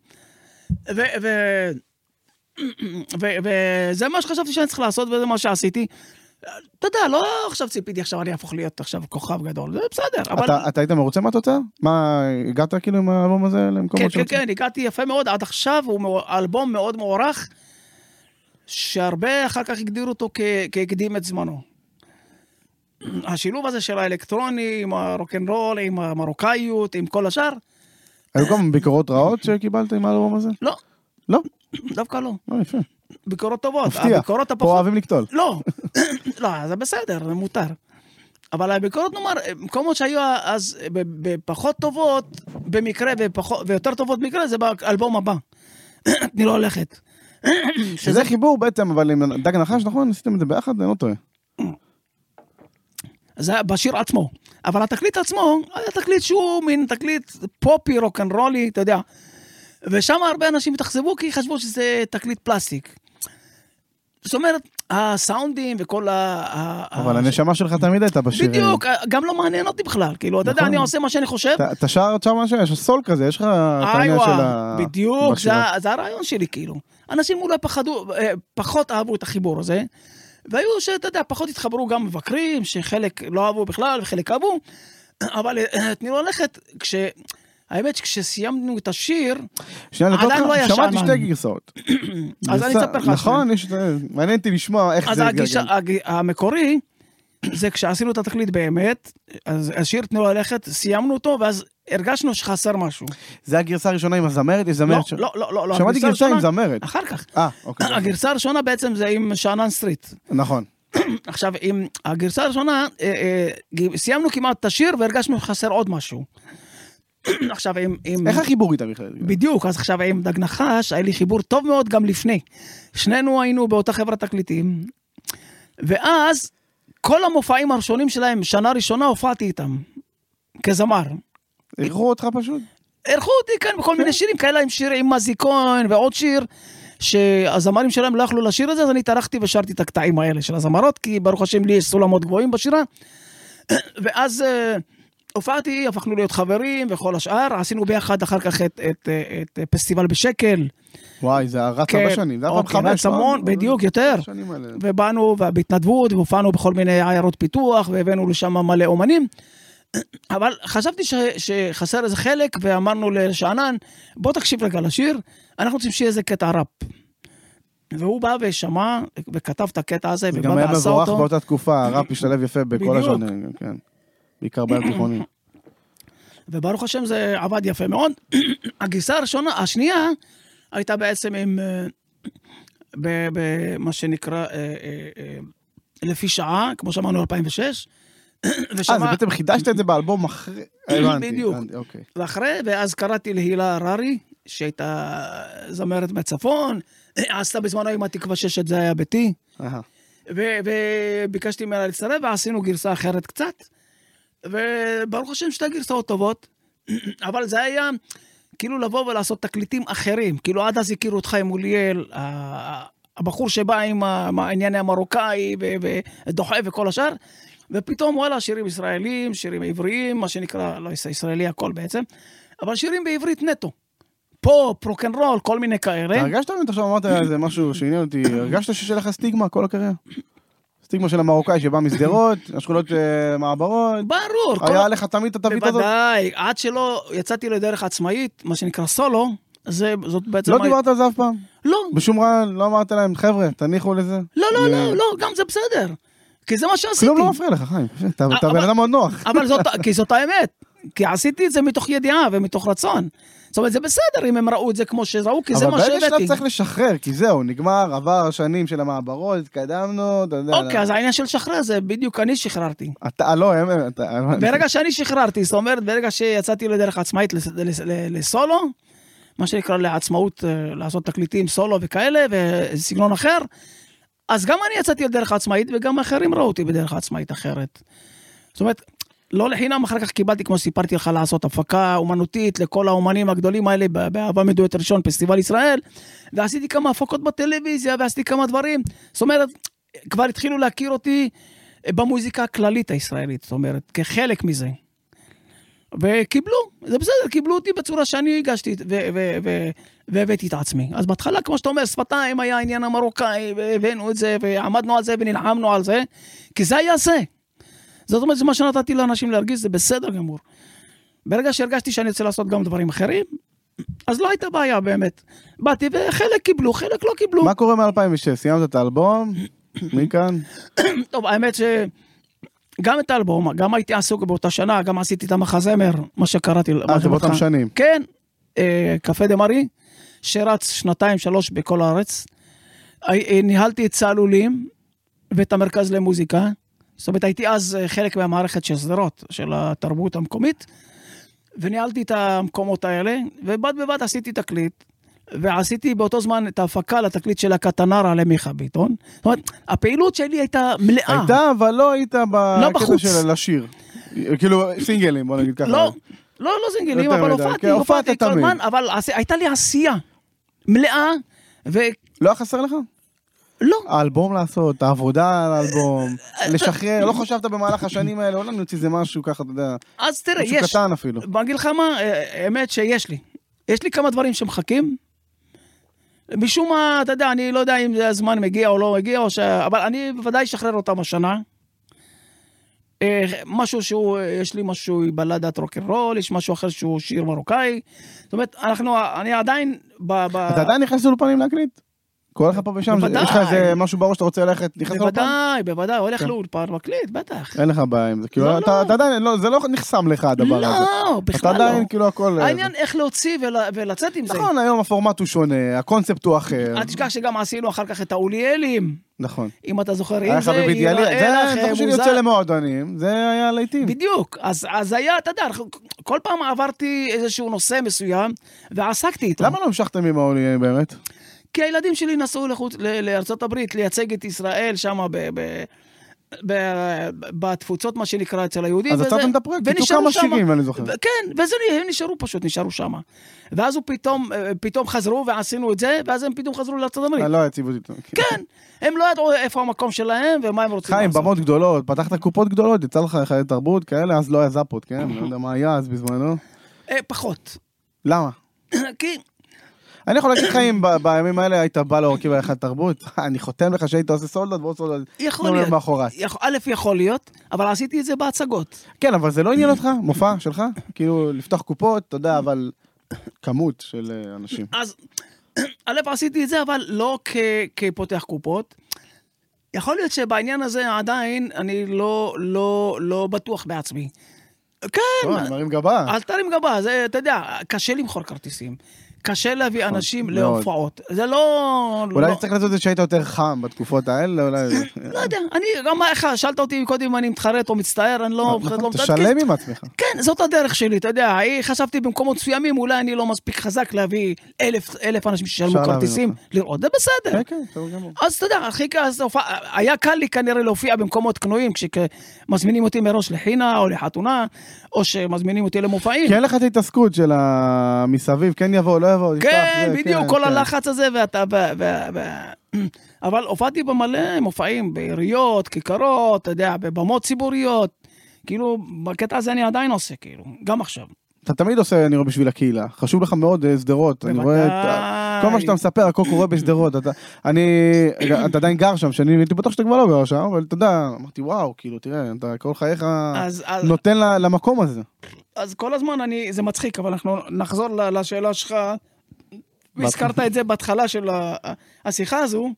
וזה מה שחשבתי שאני צריך לעשות, וזה מה שעשיתי. אתה יודע, לא עכשיו ציפיתי, עכשיו אני אהפוך להיות עכשיו כוכב גדול, זה בסדר, אבל... אתה אתה היית מרוצה מהתוצאה? מה, הגעת כאילו עם האלבום הזה כן, למקומות כן, כן, הגעתי יפה מאוד, עד עכשיו הוא אלבום מאוד מוערך, שהרבה אחר כך הגדירו אותו כהקדים את זמנו. השילוב הזה של האלקטרוני, עם הרוקנרול, עם המרוקאיות, עם כל השאר, היו גם ביקורות רעות שקיבלת עם האלבום הזה? לא, לא? דווקא לא. יפה. ביקורות טובות. מפתיע. פה. אוהבים לקטול. לא, לא, זה בסדר, זה מותר. אבל הביקורות, נאמר, מקומות שהיו אז בפחות טובות, במקרה, ופחות, ויותר טובות במקרה, זה באלבום הבא. אני לא הולכת. שזה חיבור בעצם, אבל עם דג נחש, נכון? עשיתם את זה ביחד? אני לא טועה. זה בשיר עצמו. אבל התקליט עצמו היה תקליט שהוא מין תקליט פופי רוקנרולי, אתה יודע. ושם הרבה אנשים התאכזבו כי חשבו שזה תקליט פלסטיק. זאת אומרת, הסאונדים וכל ה... אבל הנשמה שלך תמיד הייתה בשיר. בדיוק, גם לא מעניין אותי בכלל. כאילו, אתה יודע, נכון. אני עושה מה שאני חושב. אתה- שר שם משהו, יש סול כזה, יש לך את העניין של ה... בדיוק, זה הרעיון שלי, כאילו. אנשים אולי פחדו, אה, פחות אהבו את החיבור הזה, והיו שאתה יודע, פחות התחברו גם מבקרים, שחלק לא אהבו בכלל וחלק אהבו, אבל אה, תני לו ללכת, כש... האמת שכשסיימנו את השיר, עדיין לא היה שמעתי. שתי גרסאות. אז אני אספר לך נכון. מעניין אותי לשמוע איך אז זה התגלגל. הג... המקורי, זה כשעשינו את התקליט באמת, אז השיר תנו ללכת, סיימנו אותו, ואז הרגשנו שחסר משהו. זה הגרסה הראשונה עם הזמרת? יש לא, זמרת ש... לא, לא, לא, לא. שמעתי גרסה עם זמרת. אחר כך. אה, אוקיי. הגרסה הראשונה בעצם זה עם שאנן סטריט. נכון. עכשיו, עם הגרסה הראשונה, אה, אה, סיימנו כמעט את השיר והרגשנו שחסר עוד משהו. עכשיו, עם... עם... איך החיבור איתה בכלל? בדיוק, אז עכשיו עם דג נחש, היה לי חיבור טוב מאוד גם לפני. שנינו היינו באותה חברת תקליטים, ואז כל המופעים הראשונים שלהם, שנה ראשונה הופעתי איתם, כזמר. אירחו אותך פשוט? אירחו אותי כאן בכל מיני שירים כאלה עם שיר עם מזי כהן ועוד שיר שהזמרים שלהם לא יכלו לשיר את זה אז אני טרחתי ושרתי את הקטעים האלה של הזמרות כי ברוך השם לי יש סולמות גבוהים בשירה. ואז אה, הופעתי הפכנו להיות חברים וכל השאר עשינו ביחד אחר כך את, את, את, את פסטיבל בשקל וואי, זה רץ כן, הרבה שנים. זה היה פעם אוקיי, חמש, רץ המון, לא? בדיוק, יותר. ובאנו בהתנדבות והופענו בכל מיני עיירות פיתוח והבאנו לשם מלא אומנים. אבל חשבתי ש, שחסר איזה חלק ואמרנו לשאנן בוא תקשיב רגע לשיר אנחנו רוצים שיהיה איזה קטע ראפ. והוא בא ושמע וכתב את הקטע הזה זה ובא גם היה ועשה מבורך אותו. באותה תקופה, הראפ השתלב יפה בכל. השנים, כן. בעיקר בים תיכונים. וברוך השם זה עבד יפה מאוד. הגרסה הראשונה, השנייה, הייתה בעצם עם, אה, במה שנקרא, אה, אה, לפי שעה, כמו שאמרנו, 2006. אה, ושמה, בעצם חידשת את זה באלבום אחרי... הבנתי, בדיוק. הבנתי, אוקיי. ואחרי, ואז קראתי להילה הררי, שהייתה זמרת מהצפון, עשתה בזמנו עם התקווה שש, את זה היה ביתי. וביקשתי ממנה להצטרף, ועשינו גרסה אחרת קצת. וברוך השם שתי גרסאות טובות, אבל זה היה כאילו לבוא ולעשות תקליטים אחרים. כאילו עד אז הכירו את חיים מוליאל, ה- הבחור שבא עם עם העניין המרוקאי ו- ודוחף וכל השאר, ופתאום וואלה, שירים ישראלים, שירים עבריים, מה שנקרא, לא ישראלי הכל בעצם, אבל שירים בעברית נטו. פופ, רוקנרול, כל מיני כאלה. הרגשת באמת עכשיו אמרת איזה משהו שעניין אותי, הרגשת שיש לך סטיגמה כל הקריירה? סטיגמה של המרוקאי שבא משדרות, השכונות אה, מעברות, ברור. כל- היה לך תמיד את התווית הזאת? בוודאי, עד שלא יצאתי לדרך עצמאית, מה שנקרא סולו, זה, זאת בעצם... לא הי- דיברת על זה אף פעם? לא, בשום רעיון לא אמרת להם, חבר'ה, תניחו לזה? לא, לא, לא, לא, גם זה בסדר. כי זה מה שעשיתי. כלום לא מפריע לך, חיים. אתה בן אדם מאוד נוח. אבל זאת, כי זאת האמת. כי עשיתי את זה מתוך ידיעה ומתוך רצון. זאת אומרת, זה בסדר אם הם ראו את זה כמו שראו, כי זה אבל מה באיזה שלב שהבאתי. צריך לשחרר, כי זהו, נגמר, עבר השנים של המעברות, התקדמנו, אתה יודע. אוקיי, אז העניין של לשחרר זה בדיוק אני שחררתי. אתה, לא, הם, אתה... ברגע שאני שחררתי, זאת אומרת, ברגע שיצאתי לדרך עצמאית לסולו, מה שנקרא לעצמאות, אה, לעשות תקליטים סולו וכאלה, וסגנון אחר, אז גם אני יצאתי לדרך עצמאית, וגם אחרים ראו אותי בדרך עצמאית אחרת. זאת אומרת, לא לחינם אחר כך קיבלתי, כמו שסיפרתי לך, לעשות הפקה אומנותית לכל האומנים הגדולים האלה באהבה מדוית ראשון, פסטיבל ישראל, ועשיתי כמה הפקות בטלוויזיה, ועשיתי כמה דברים. זאת אומרת, כבר התחילו להכיר אותי במוזיקה הכללית הישראלית, זאת אומרת, כחלק מזה. וקיבלו, זה בסדר, קיבלו אותי בצורה שאני הגשתי והבאתי את עצמי. אז בהתחלה, כמו שאתה אומר, שפתיים היה העניין המרוקאי, והבאנו את זה, ועמדנו על זה ונלחמנו על זה, כי זה היה זה. זאת אומרת, זה מה שנתתי לאנשים להרגיש, זה בסדר גמור. ברגע שהרגשתי שאני רוצה לעשות גם דברים אחרים, אז לא הייתה בעיה באמת. באתי וחלק קיבלו, חלק לא קיבלו. מה קורה מ-2006? סיימת את האלבום? מכאן? טוב, האמת שגם את האלבום, גם הייתי עסוק באותה שנה, גם עשיתי את המחזמר, מה שקראתי. אה, זה באותם שנים. כן, אה, קפה דה מארי, שרץ שנתיים, שלוש בכל הארץ. אה, אה, ניהלתי את צהלולים ואת המרכז למוזיקה. זאת אומרת, הייתי אז אה, חלק מהמערכת של שדרות, של התרבות המקומית, וניהלתי את המקומות האלה, ובד בבד עשיתי תקליט. ועשיתי באותו זמן את ההפקה לתקליט של הקטנרה למיכה ביטון. זאת אומרת, הפעילות שלי הייתה מלאה. הייתה, אבל לא היית בקטע בחוץ. של לשיר. כאילו, סינגלים, בוא נגיד ככה. לא, לא, לא זינגלים, יותר אבל הופעתי, כן, הופעת הופעתי כל. הזמן, אבל הייתה לי עשייה מלאה, ולא, לא היה חסר לך? האלבום לעשות, העבודה על האלבום, לשחרר, לא חשבת במהלך השנים האלה, אולי נוציא איזה משהו ככה, אתה יודע, אז תראה, משהו יש, קטן אפילו. בוא אגיד לך מה, האמת שיש לי. יש לי כמה דברים שמחכים. משום מה, אתה יודע, אני לא יודע אם הזמן מגיע או לא מגיע, או ש... אבל אני בוודאי אשחרר אותם השנה. אה, משהו שהוא, אה, יש לי משהו בלדת רוקנרול, יש משהו אחר שהוא שיר מרוקאי. זאת אומרת, אנחנו, אני עדיין ב... ב... אתה עדיין נכנס לאולפנים להקליט? קורא לך פה ושם, בוודאי. יש לך איזה משהו בראש שאתה רוצה ללכת, נכנס לאולפן? בוודאי, בוודאי, הולך כן. לאולפן, מקליט, בטח. אין לך בעיה עם זה, כאילו, לא, אתה לא. אתה עדיין, לא, זה לא נחסם לך הדבר הזה. לא, אתה בכלל עדיין, לא. כאילו, הכל... העניין איך להוציא ול- ולצאת עם זה. נכון, היום הפורמט הוא שונה, הקונספט הוא אחר. אל תשכח שגם עשינו אחר כך את האוליאלים, נכון. אם אתה זוכר, אם זה זה לך מוזר. יוצא למועדונים, זה היה לעיתים. בדיוק, אז, אז היה, אתה יודע, כל פעם עברתי איזשהו נושא מסוים ועסקתי איתו. למה לא המשכתם עם העולים באמת? כי הילדים שלי נסעו לחוץ, ל- לארצות הברית לייצג את ישראל שם ב... ב בתפוצות, מה שנקרא, אצל היהודים. אז וזה- עצרתם את הפרויקט, ונשארו כמה. שירים, אני זוכר. כן, וזה, הם נשארו פשוט, נשארו שם. ואז הוא פתאום, אה, פתאום חזרו ועשינו את זה, ואז הם פתאום חזרו לארצות הברית. לא יציבות איתו. כן, הם לא ידעו איפה המקום שלהם ומה הם רוצים חיים, לעשות. במות גדולות, פתחת קופות גדולות, יצא לך חיי תרבות כאלה, אז לא היה זאפות, כן? לא יודע מה היה אז בזמנו. אה, פחות. למה? כי אני יכול להגיד לך אם בימים האלה היית בא להרכיב אחד תרבות, אני חותם לך שהיית עושה סולדות ועוד סולדות. יכול להיות. יכול- א', יכול להיות, אבל עשיתי את זה בהצגות. כן, אבל זה לא עניין אותך, מופע שלך? כאילו, לפתוח קופות, אתה יודע, אבל כמות של אה, אנשים. אז א', עשיתי את זה, אבל לא כפותח קופות. יכול להיות שבעניין הזה עדיין אני לא, לא, לא בטוח בעצמי. כן, טוב, אני מרים גבה. אל תרים גבה, זה, אתה יודע, קשה למכור כרטיסים. קשה להביא אנשים נכון, מאוד. להופעות. זה לא... אולי לא- צריך לעשות את זה שהיית יותר חם בתקופות האלה, אולי... לא יודע, אני, גם איך, שאלת אותי קודם אם אני מתחרט או מצטער, אני לא... נכון, לא תשלם עם עצמך. כן, זאת הדרך שלי, אתה יודע, חשבתי במקומות מסוימים, אולי אני לא מספיק חזק להביא אלף, אנשים שישלמו כרטיסים. לראות, זה בסדר. כן, כן, גמור. אז אתה יודע, הכי קל, היה קל לי כנראה להופיע במקומות קנויים, כשמזמינים אותי מראש לחינה או לחתונה, או שמזמינים אותי למופעים. כי אין לך את ההתעסקות של המסביב, כן יבוא, לא יבוא, תפתח, כן, בדיוק, כן, כל כן. הלחץ הזה, ואתה... אבל הופעתי במלא מופעים, בעיריות, כיכרות, אתה יודע, בבמות ציבוריות. כאילו, בקטע הזה אני עדיין עושה, כאילו, גם עכשיו. אתה תמיד עושה, אני רואה, בשביל הקהילה. חשוב לך מאוד אה, שדרות. אני רואה את... כל מה שאתה מספר, הכל קורה בשדרות. אתה- אני... אתה עדיין גר שם, שאני הייתי בטוח שאתה כבר לא גר שם, אבל אתה יודע, אמרתי, וואו, כאילו, תראה, אתה כל חייך נותן למקום הזה. אז כל הזמן אני, זה מצחיק, אבל אנחנו נחזור לשאלה שלך. והזכרת את זה בהתחלה של השיחה הזו,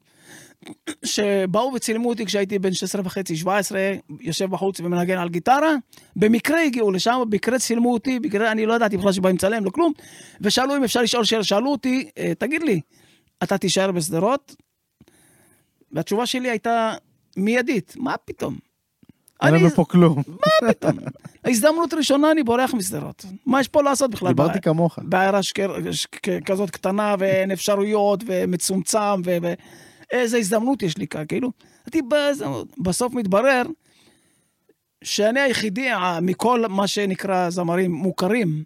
שבאו וצילמו אותי כשהייתי בן 16 וחצי, 17, יושב בחוץ ומנגן על גיטרה. במקרה הגיעו לשם, במקרה צילמו אותי, במקרה, אני לא ידעתי בכלל שבאים לצלם, לא כלום. ושאלו אם אפשר לשאול שאלה, שאלו אותי, "אה, תגיד לי, אתה תישאר בשדרות? והתשובה שלי הייתה מיידית, מה פתאום? אין לנו פה כלום. הזדמנות ראשונה אני בורח משדרות. מה יש פה לעשות בכלל? דיברתי כמוך. בעיירה כזאת קטנה ואין אפשרויות ומצומצם ו... ו- איזה הזדמנות יש לי כאן, כאילו. בסוף מתברר שאני היחידי ה- מכל מה שנקרא זמרים מוכרים,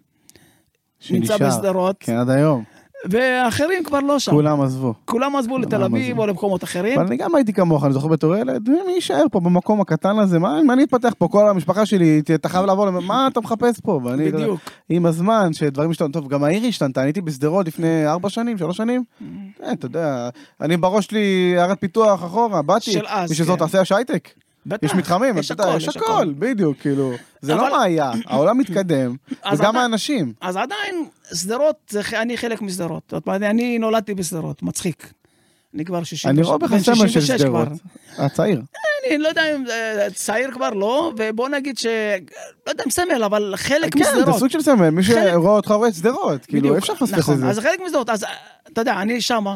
נמצא שנשאר. בשדרות, כן, עד היום. ואחרים כבר לא שם. כולם עזבו. כולם עזבו לתל אביב. או למקומות אחרים. אבל אני גם הייתי כמוך, אני זוכר בתור ילד, מי יישאר פה במקום הקטן הזה? מה אני אתפתח פה? כל המשפחה שלי, אתה חייב לעבור, מה אתה מחפש פה? ואני, בדיוק. עם הזמן, שדברים השתנו, טוב, גם העיר השתנתה, אני הייתי בשדרות לפני ארבע שנים, שלוש שנים. כן, אתה יודע, אני בראש שלי עיירת פיתוח אחורה, באתי, של אז, יש אזור כן. תעשייה הייטק, בטח. יש מתחמים, יש הכל, יש הכל, בדיוק, כאילו, זה אבל- לא מה היה, העולם מתקדם, וגם האנשים. אז עדיין, שדרות, אני חלק משדרות. זאת אומרת, אני נולדתי בשדרות, מצחיק. אני כבר 66. אני רואה בך סמל של 66 שדרות. הצעיר. אני לא יודע אם אה, צעיר כבר לא, ובוא נגיד ש... לא יודע אם סמל, אבל חלק כן, משדרות. זה סוג של סמל, מי שרואה אותך רואה את שדרות, כאילו, אי אפשר לפספס נכון, את זה. אז חלק משדרות, אז אה, אתה יודע, אני שמה,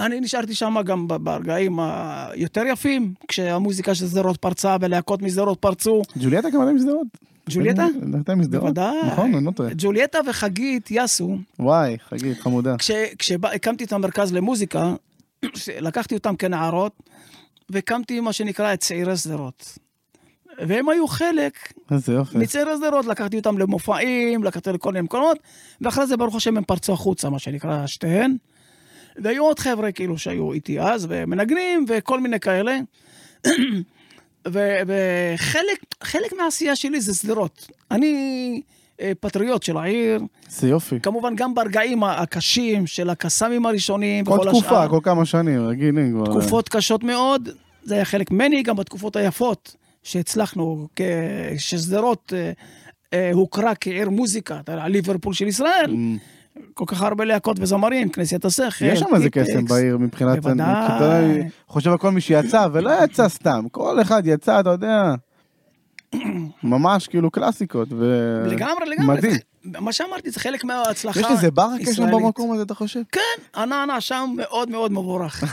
אני נשארתי שם גם ברגעים היותר יפים, כשהמוזיקה של שדרות פרצה ולהקות משדרות פרצו. ג'וליאטה גם הייתה משדרות. ג'וליאטה? הייתה משדרות. בוודאי. נכון, אני לא טועה. ג'וליאטה וחגית יאסו, וואי, חגית, חמודה. כשהקמתי את המרכז למוזיקה, לקחתי אותם כנערות, והקמתי מה שנקרא את צעירי שדרות. והם היו חלק. מצעירי שדרות, לקחתי אותם למופעים, לקחתי לכל מיני מקומות, ואחרי זה ברוך השם הם פרצו החוצה, מה שנקרא, שתיהן. והיו עוד חבר'ה כאילו שהיו איתי אז, ומנגנים, וכל מיני כאלה. וחלק חלק מהעשייה שלי זה שדרות. אני אה, פטריוט של העיר, איזה יופי. כמובן גם ברגעים הקשים של הקסאמים הראשונים, כל וכל תקופה, השאר. כל כמה שנים, רגילים כבר. תקופות קשות מאוד, זה היה חלק ממני, גם בתקופות היפות שהצלחנו, ששדרות אה, אה, הוכרה כעיר מוזיקה, ליברפול של ישראל, אמ, כל כך הרבה להקות וזמרים, כנסיית השכל, יש שם איזה. קסם בעיר מבחינת... בוודאי. חושב על כל מי שיצא, ולא יצא סתם. כל אחד יצא, אתה יודע, ממש כאילו קלאסיקות. ו- לגמרי, לגמרי. מדהים. מה שאמרתי זה חלק מההצלחה יש איזה ברקה שם ישראלית. במקום הזה, אתה חושב? כן, ענה ענה שם מאוד מאוד מבורך.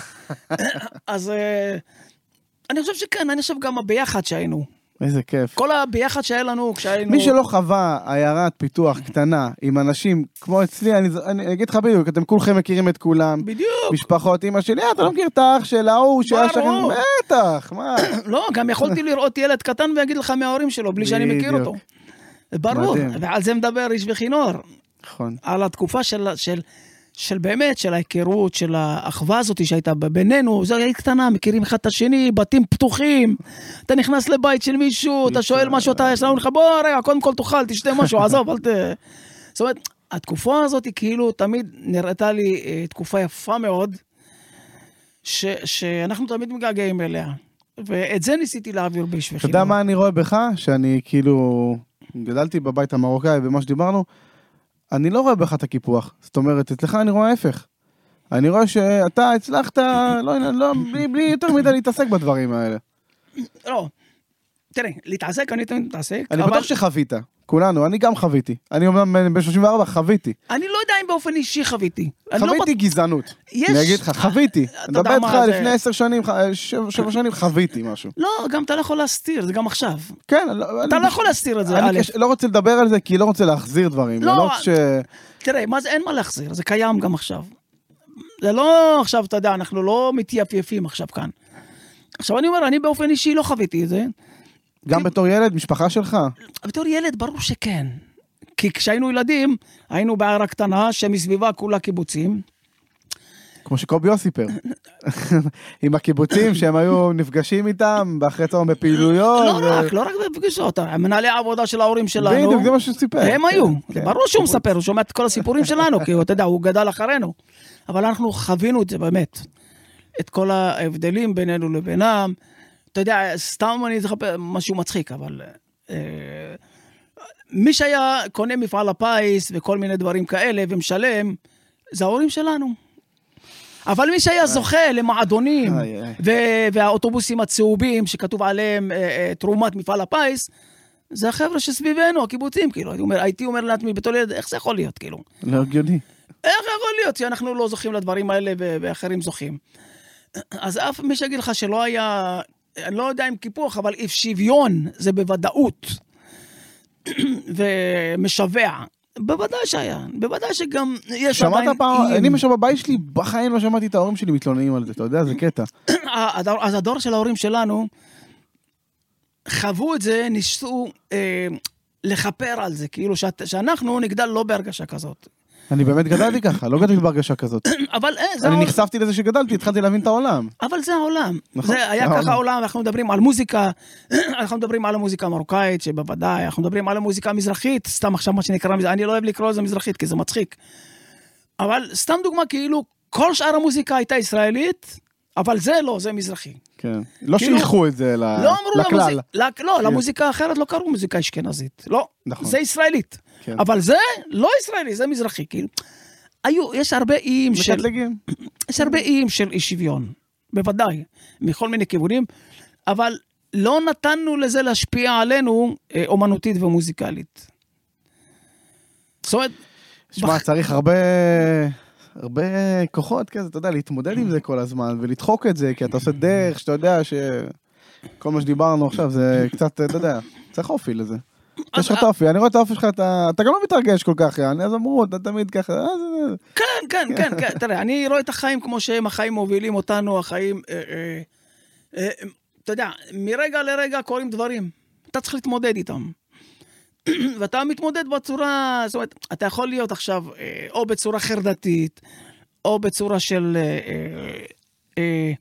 אז אה, אני חושב שכן, אני חושב גם הביחד שהיינו. איזה כיף. כל הביחד שהיה לנו כשהיינו... מי שלא חווה עיירת פיתוח קטנה עם אנשים כמו אצלי, אני, אני אגיד לך בדיוק, אתם כולכם מכירים את כולם. בדיוק. משפחות, אמא שלי, אה, אתה לא מכיר את האח של ההוא שהיה ברור. בטח, מה? לא, גם יכולתי לראות ילד קטן ויגיד לך מההורים שלו, בלי שאני מכיר. אותו. ברור. ועל זה מדבר איש וכינור. נכון. על התקופה של, של, של באמת, של ההיכרות, של האחווה הזאת שהייתה בינינו, זו הייתה קטנה, מכירים אחד את השני, בתים פתוחים. אתה נכנס לבית של מישהו, אתה שואל משהו, אתה יש לנו לך, בוא רגע, קודם כל תאכל, תשתה משהו, עזוב, אל ת... זאת אומרת, התקופה הזאת היא כאילו תמיד נראתה לי אה, תקופה יפה מאוד, ש, שאנחנו תמיד מתגעגעים אליה. ואת זה ניסיתי להעביר באיש אתה. יודע מה אני רואה בך? שאני כאילו, גדלתי בבית המרוקאי ומה שדיברנו, אני לא רואה בך את הקיפוח. זאת אומרת, אצלך אני רואה ההפך. אני רואה שאתה הצלחת, לא, לא, בלי, בלי יותר מדי להתעסק בדברים האלה. לא, תראה, להתעסק, אני תמיד מתעסק, אני אבל בטוח שחווית, כולנו, אני גם חוויתי. אני אומנם בן- בן 34, חוויתי. אני לא יודע אם באופן אישי חוויתי. לא חוויתי גזענות. יש- אני אגיד לך, חוויתי. אתה אני מדבר איתך לפני עשר שנים, שבע שנים, חוויתי משהו. לא, גם אתה לא יכול להסתיר, זה גם עכשיו. כן, אתה אני- לא יכול להסתיר את זה, אני לא רוצה לדבר על זה, כי לא רוצה להחזיר דברים. לא. תראה, מה זה, אין מה להחזיר, זה קיים גם עכשיו. זה לא עכשיו, אתה יודע, אנחנו לא מתייפייפים עכשיו כאן. עכשיו אני אומר, אני באופן אישי לא חוויתי את זה. גם בתור ילד, משפחה שלך. בתור ילד, ברור שכן. כי כשהיינו ילדים, היינו בעיירה קטנה שמסביבה כולה קיבוצים. כמו שקובי יוסי סיפר. עם הקיבוצים שהם היו נפגשים איתם באחרי צהריים בפעילויות. לא רק, לא רק בפגישות, מנהלי העבודה של ההורים שלנו. בדיוק, זה מה שהוא סיפר. הם היו, כן. ברור שהוא מספר, הוא שומע את כל הסיפורים שלנו, כי אתה יודע, הוא גדל אחרינו. אבל אנחנו חווינו את זה באמת, את כל ההבדלים בינינו לבינם. אתה יודע, סתם אני אספר משהו מצחיק, אבל... אה, מי שהיה קונה מפעל הפיס וכל מיני דברים כאלה ומשלם, זה ההורים שלנו. אבל מי שהיה זוכה למועדונים והאוטובוסים הצהובים שכתוב עליהם אה, אה, תרומת מפעל הפיס, זה החבר'ה שסביבנו, הקיבוצים, כאילו, הייתי אומר, הייתי אומר לעצמי בתור ילד, איך זה יכול להיות, כאילו? לא הגיוני. איך יכול להיות שאנחנו לא זוכים לדברים האלה ואחרים זוכים? אז אף מי שיגיד לך שלא היה, אני לא יודע אם קיפוח, אבל אי שוויון זה בוודאות ומשווע. בוודאי שהיה, בוודאי שגם יש שמעת עדיין פעם, איים. אני משהו בבית שלי, בחיים לא שמעתי את ההורים שלי מתלוננים על זה, אתה יודע, זה קטע. אז הדור של ההורים שלנו חוו את זה, ניסו אה, לכפר על זה, כאילו שאת, שאנחנו נגדל לא בהרגשה כזאת. אני באמת גדלתי ככה, לא גדלתי בהרגשה כזאת. אבל אה, זה אני. נחשפתי לזה שגדלתי, התחלתי להבין את העולם. אבל זה העולם. נכון, זה היה ככה העולם. אנחנו מדברים על מוזיקה, אנחנו מדברים על המוזיקה המרוקאית, שבוודאי, אנחנו מדברים על המוזיקה המזרחית, סתם עכשיו מה שנקרא, אני לא אוהב לקרוא לזה מזרחית, כי זה מצחיק. אבל סתם דוגמה, כאילו, כל שאר המוזיקה הייתה ישראלית, אבל זה לא, זה מזרחי. כן. לא כאילו- שייכו את זה לא אמרו לכלל. למוזיקה, לא, כן. למוזיקה האחרת לא קראו מוזיקה אשכנזית, לא, נכון. זה ישראלית. כן. אבל זה לא ישראלי, זה מזרחי, כאילו. היו, יש הרבה איים של... מקטלגים. יש הרבה איים של אי שוויון, בוודאי, מכל מיני כיוונים, אבל לא נתנו לזה להשפיע עלינו אה, אומנותית ומוזיקלית. זאת אומרת, שמע, בח- צריך הרבה... הרבה כוחות כזה, אתה יודע, להתמודד עם זה כל הזמן ולדחוק את זה, כי אתה עושה דרך שאתה יודע שכל מה שדיברנו עכשיו זה קצת, אתה יודע, צריך אופי לזה. יש לך את האופי, אני רואה את האופי שלך, אתה גם לא מתרגש כל כך, יעני, אז אמרו, אתה תמיד ככה, אה, כן, כן, כן, כן, תראה, אני רואה את החיים כמו שהם, החיים מובילים אותנו, החיים, אה, אה, אה, אתה יודע, מרגע לרגע קורים דברים, אתה צריך להתמודד איתם. ואתה מתמודד בצורה, זאת אומרת, אתה יכול להיות עכשיו אה, או בצורה חרדתית, או בצורה של אה, אה, אה,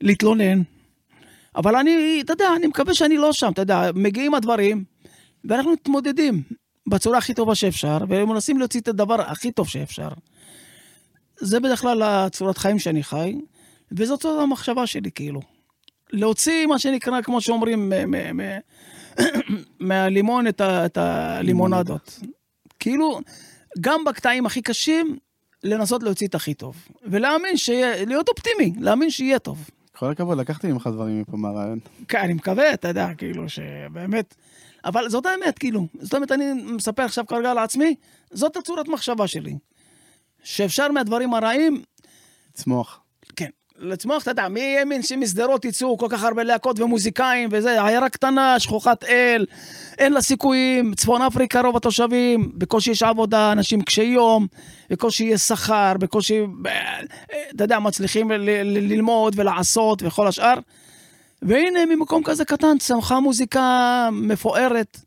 להתלונן, אבל אני, אתה יודע, אני מקווה שאני לא שם, אתה יודע, מגיעים הדברים, ואנחנו מתמודדים בצורה הכי טובה שאפשר, ומנסים להוציא את הדבר הכי טוב שאפשר. זה בדרך כלל הצורת חיים שאני חי, וזאת זאת המחשבה שלי, כאילו. להוציא מה שנקרא, כמו שאומרים, מהלימון את, ה, את הלימונדות. כאילו, גם בקטעים הכי קשים, לנסות להוציא את הכי טוב. ולהאמין שיהיה, להיות אופטימי, להאמין שיהיה טוב. כל הכבוד, לקחתי ממך דברים מפה מהרעיון. כן, אני מקווה, אתה יודע, כאילו, שבאמת... אבל זאת האמת, כאילו. זאת אומרת, אני מספר עכשיו כרגע לעצמי, זאת הצורת מחשבה שלי. שאפשר מהדברים הרעים, צמוח. כן, לצמוח, אתה יודע, מי האמין שמשדרות יצאו כל כך הרבה להקות ומוזיקאים וזה, עיירה קטנה, שכוחת אל, אין לה סיכויים, צפון אפריקה רוב התושבים, בקושי יש עבודה, אנשים קשי יום, בקושי יש שכר, בקושי, אתה יודע, מצליחים ל- ל- ללמוד ולעשות וכל השאר. והנה, ממקום כזה קטן צמחה מוזיקה מפוארת.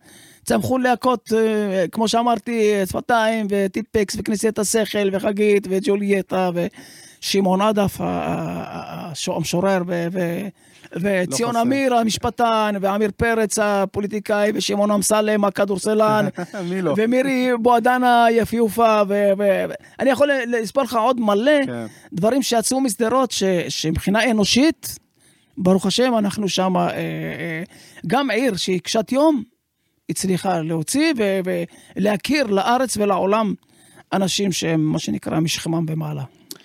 צמחו להקות, אה, כמו שאמרתי, שפתיים, וטיפקס, וכנסיית השכל, וחגית, וג'ולייטה, ושמעון עדף, המשורר, ו- ו- וציון חסר. אמיר, המשפטן, ועמיר פרץ, הפוליטיקאי, ושמעון אמסלם, הכדורסלן, לא? ומירי בועדנה היפיופה, ואני יכול לספור לך עוד מלא כן. דברים שיצאו משדרות שמבחינה אנושית, ברוך השם, אנחנו שם, אה, אה, גם עיר שהיא קשת יום, הצליחה להוציא ולהכיר לארץ ולעולם אנשים שהם מה שנקרא משכמם ומעלה.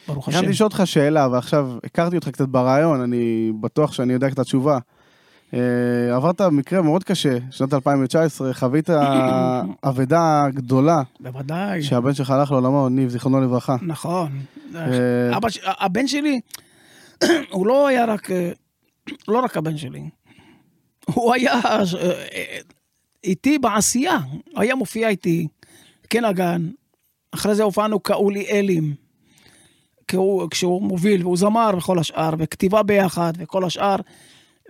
ברוך השם. רציתי לשאול אותך שאלה, ועכשיו הכרתי אותך קצת ברעיון, אני בטוח שאני יודע את התשובה. אה, עברת מקרה מאוד קשה, שנת 2019, חווית אבדה גדולה, בוודאי, שהבן שלך הלך לעולמו, ניב, זיכרונו לברכה. נכון. אה, אבא, הבן שלי, הוא לא היה רק, אה, לא רק הבן שלי, הוא היה איתי בעשייה, היה מופיע איתי, כן הגן, אחרי זה הופענו כאולי אלים, כשהוא מוביל, והוא זמר וכל השאר, וכתיבה ביחד וכל השאר,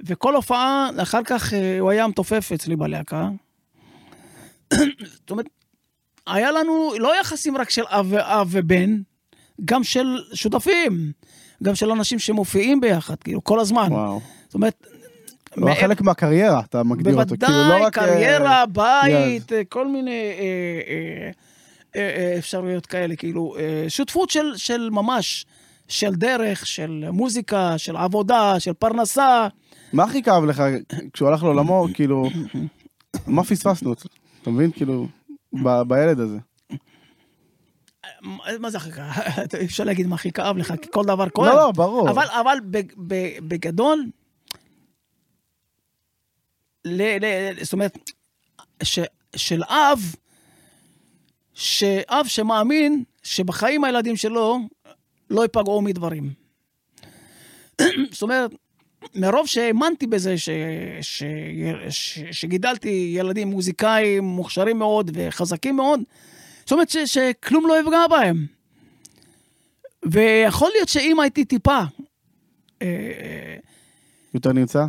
וכל הופעה, אחר כך אה, הוא היה מתופף אצלי בלהקה. זאת אומרת, היה לנו לא יחסים רק של אב ואב ובן, גם של שותפים, גם של אנשים שמופיעים ביחד, כאילו, כל הזמן. וואו. זאת אומרת, הוא היה חלק מהקריירה, אתה מגדיר אותו. כאילו, לא בוודאי, רק, אה, קריירה, בית, יאז. אה, כל מיני אה, אה, אה, אפשרויות כאלה, כאילו, שותפות של, של ממש, של דרך, של מוזיקה, של עבודה, של פרנסה. מה הכי כאב לך כשהוא הלך לעולמו, כאילו, מה פספסנו? אתה מבין? כאילו, בילד הזה. מה- זה הכי כאב? אפשר להגיד מה הכי כאב לך, כי כל דבר כואב. לא, לא, ברור. אבל, אבל בגדול, ל, ל, זאת אומרת, ש, של אב, שאב שמאמין שבחיים הילדים שלו לא ייפגעו מדברים. זאת אומרת, מרוב שהאמנתי בזה ש, ש, ש, שגידלתי ילדים מוזיקאים מוכשרים מאוד וחזקים מאוד, זאת אומרת ש, שכלום לא יפגע בהם. ויכול להיות שאם הייתי טיפה אה, יותר נמצא?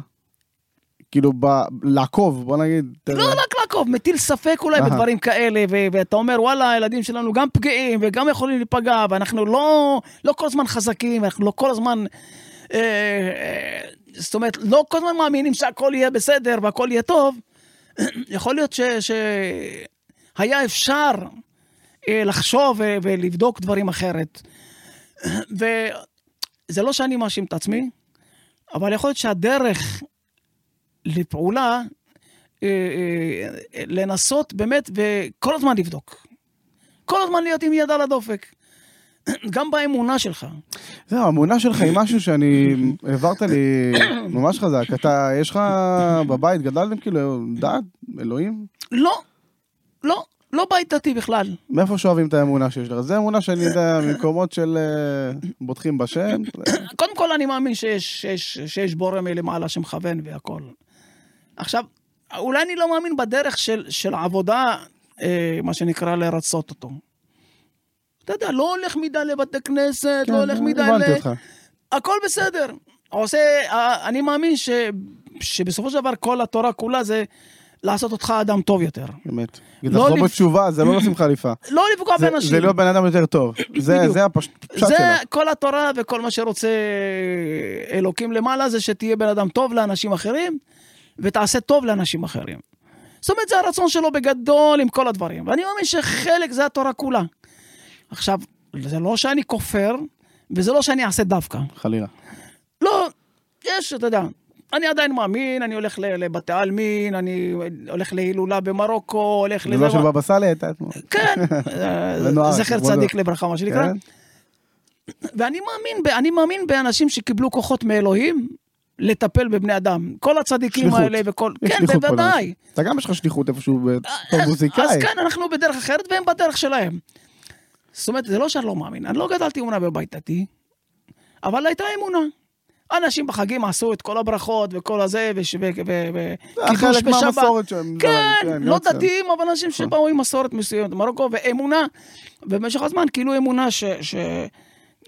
כאילו, ב- לעקוב, בוא נגיד. לא. רק לעקוב, מטיל ספק אולי. בדברים כאלה, ו- ואתה אומר, וואלה, הילדים שלנו גם פגיעים וגם יכולים להיפגע, ואנחנו לא, לא כל הזמן חזקים, אנחנו לא כל הזמן... אה, אה, זאת אומרת, לא כל הזמן מאמינים שהכל יהיה בסדר והכל יהיה טוב. יכול להיות ש- שהיה אפשר אה, לחשוב ו- ולבדוק דברים אחרת. וזה לא שאני מאשים את עצמי, אבל יכול להיות שהדרך לפעולה אה, אה, לנסות באמת וכל הזמן לבדוק. כל הזמן להיות עם יד על הדופק. גם באמונה שלך. זהו, האמונה שלך היא משהו שאני, העברת לי ממש חזק. אתה, יש לך בבית, גדלתם כאילו, דת, אלוהים? לא, לא, לא בית דתי בכלל. מאיפה שואבים את האמונה שיש לך? זה אמונה שאני יודע, ממקומות של אה, בוטחים בשם. קודם כל אני מאמין שיש, שיש, שיש בורא מלמעלה שמכוון והכל. עכשיו, אולי אני לא מאמין בדרך של, של עבודה, אה, מה שנקרא לרצות אותו. אתה יודע, לא הולך מדי לבתי כנסת, לא הולך מדי כן, הבנתי ל... אותך. הכל בסדר. עושה, אה, אני מאמין ש, שבסופו של דבר כל התורה כולה זה לעשות אותך אדם טוב יותר. באמת. לא לחזור לפ- בתשובה זה לא לשים חליפה. לא לפגוע זה- באנשים. זה להיות בן אדם יותר טוב. זה. זה הפש- הפשט זה שלה. כל התורה וכל מה שרוצה אלוקים למעלה זה שתהיה בן אדם טוב לאנשים אחרים ותעשה טוב לאנשים אחרים. זאת אומרת זה הרצון שלו בגדול עם כל הדברים ואני מאמין שחלק זה התורה כולה. עכשיו זה לא שאני כופר וזה לא שאני אעשה דווקא. חלילה. לא, יש, אתה יודע, אני עדיין מאמין, אני הולך לבתי עלמין, אני הולך להילולה במרוקו, הולך זה לא של בבא סאלי הייתה אתמול. כן, אה, זכר. צדיק לברכה, מה שנקרא. כן? ואני מאמין, אני מאמין באנשים שקיבלו כוחות מאלוהים לטפל בבני אדם. כל הצדיקים שליחות. האלה וכל... כן, בוודאי. אתה גם יש לך שליחות איפשהו בתור אז- מוזיקאי. אז כן, אנחנו בדרך אחרת והם בדרך שלהם. זאת אומרת, זה לא שאני לא מאמין, אני לא גדלתי אמונה בבית דתי, אבל הייתה אמונה. אנשים בחגים עשו את כל הברכות וכל הזה, וש- ו- ו- ו- זה קידוש חלק בשבת. מהמסורת שהם... כן, גם לא. דתיים, אבל אנשים שבאו עם מסורת מסוימת במרוקו, ואמונה, ובמשך הזמן כאילו אמונה ש, ש,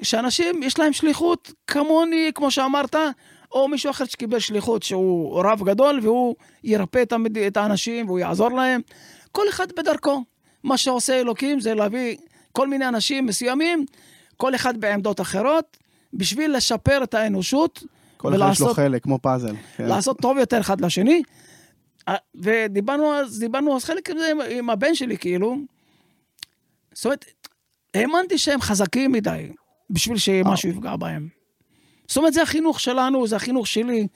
שאנשים יש להם שליחות כמוני, כמו שאמרת, או מישהו אחר שקיבל שליחות שהוא רב גדול, והוא ירפא את, המד... את האנשים והוא יעזור להם. כל אחד בדרכו. מה שעושה אלוקים זה להביא כל מיני אנשים מסוימים, כל אחד בעמדות אחרות, בשביל לשפר את האנושות. כל אחד יש לו חלק, כמו פאזל. כן. לעשות טוב יותר אחד לשני. אה, ודיברנו אז, דיברנו אז חלק עם זה עם- עם הבן שלי, כאילו. זאת אומרת, האמנתי שהם חזקים מדי בשביל שמשהו יפגע בהם. זאת אומרת, זה החינוך שלנו, זה החינוך שלי,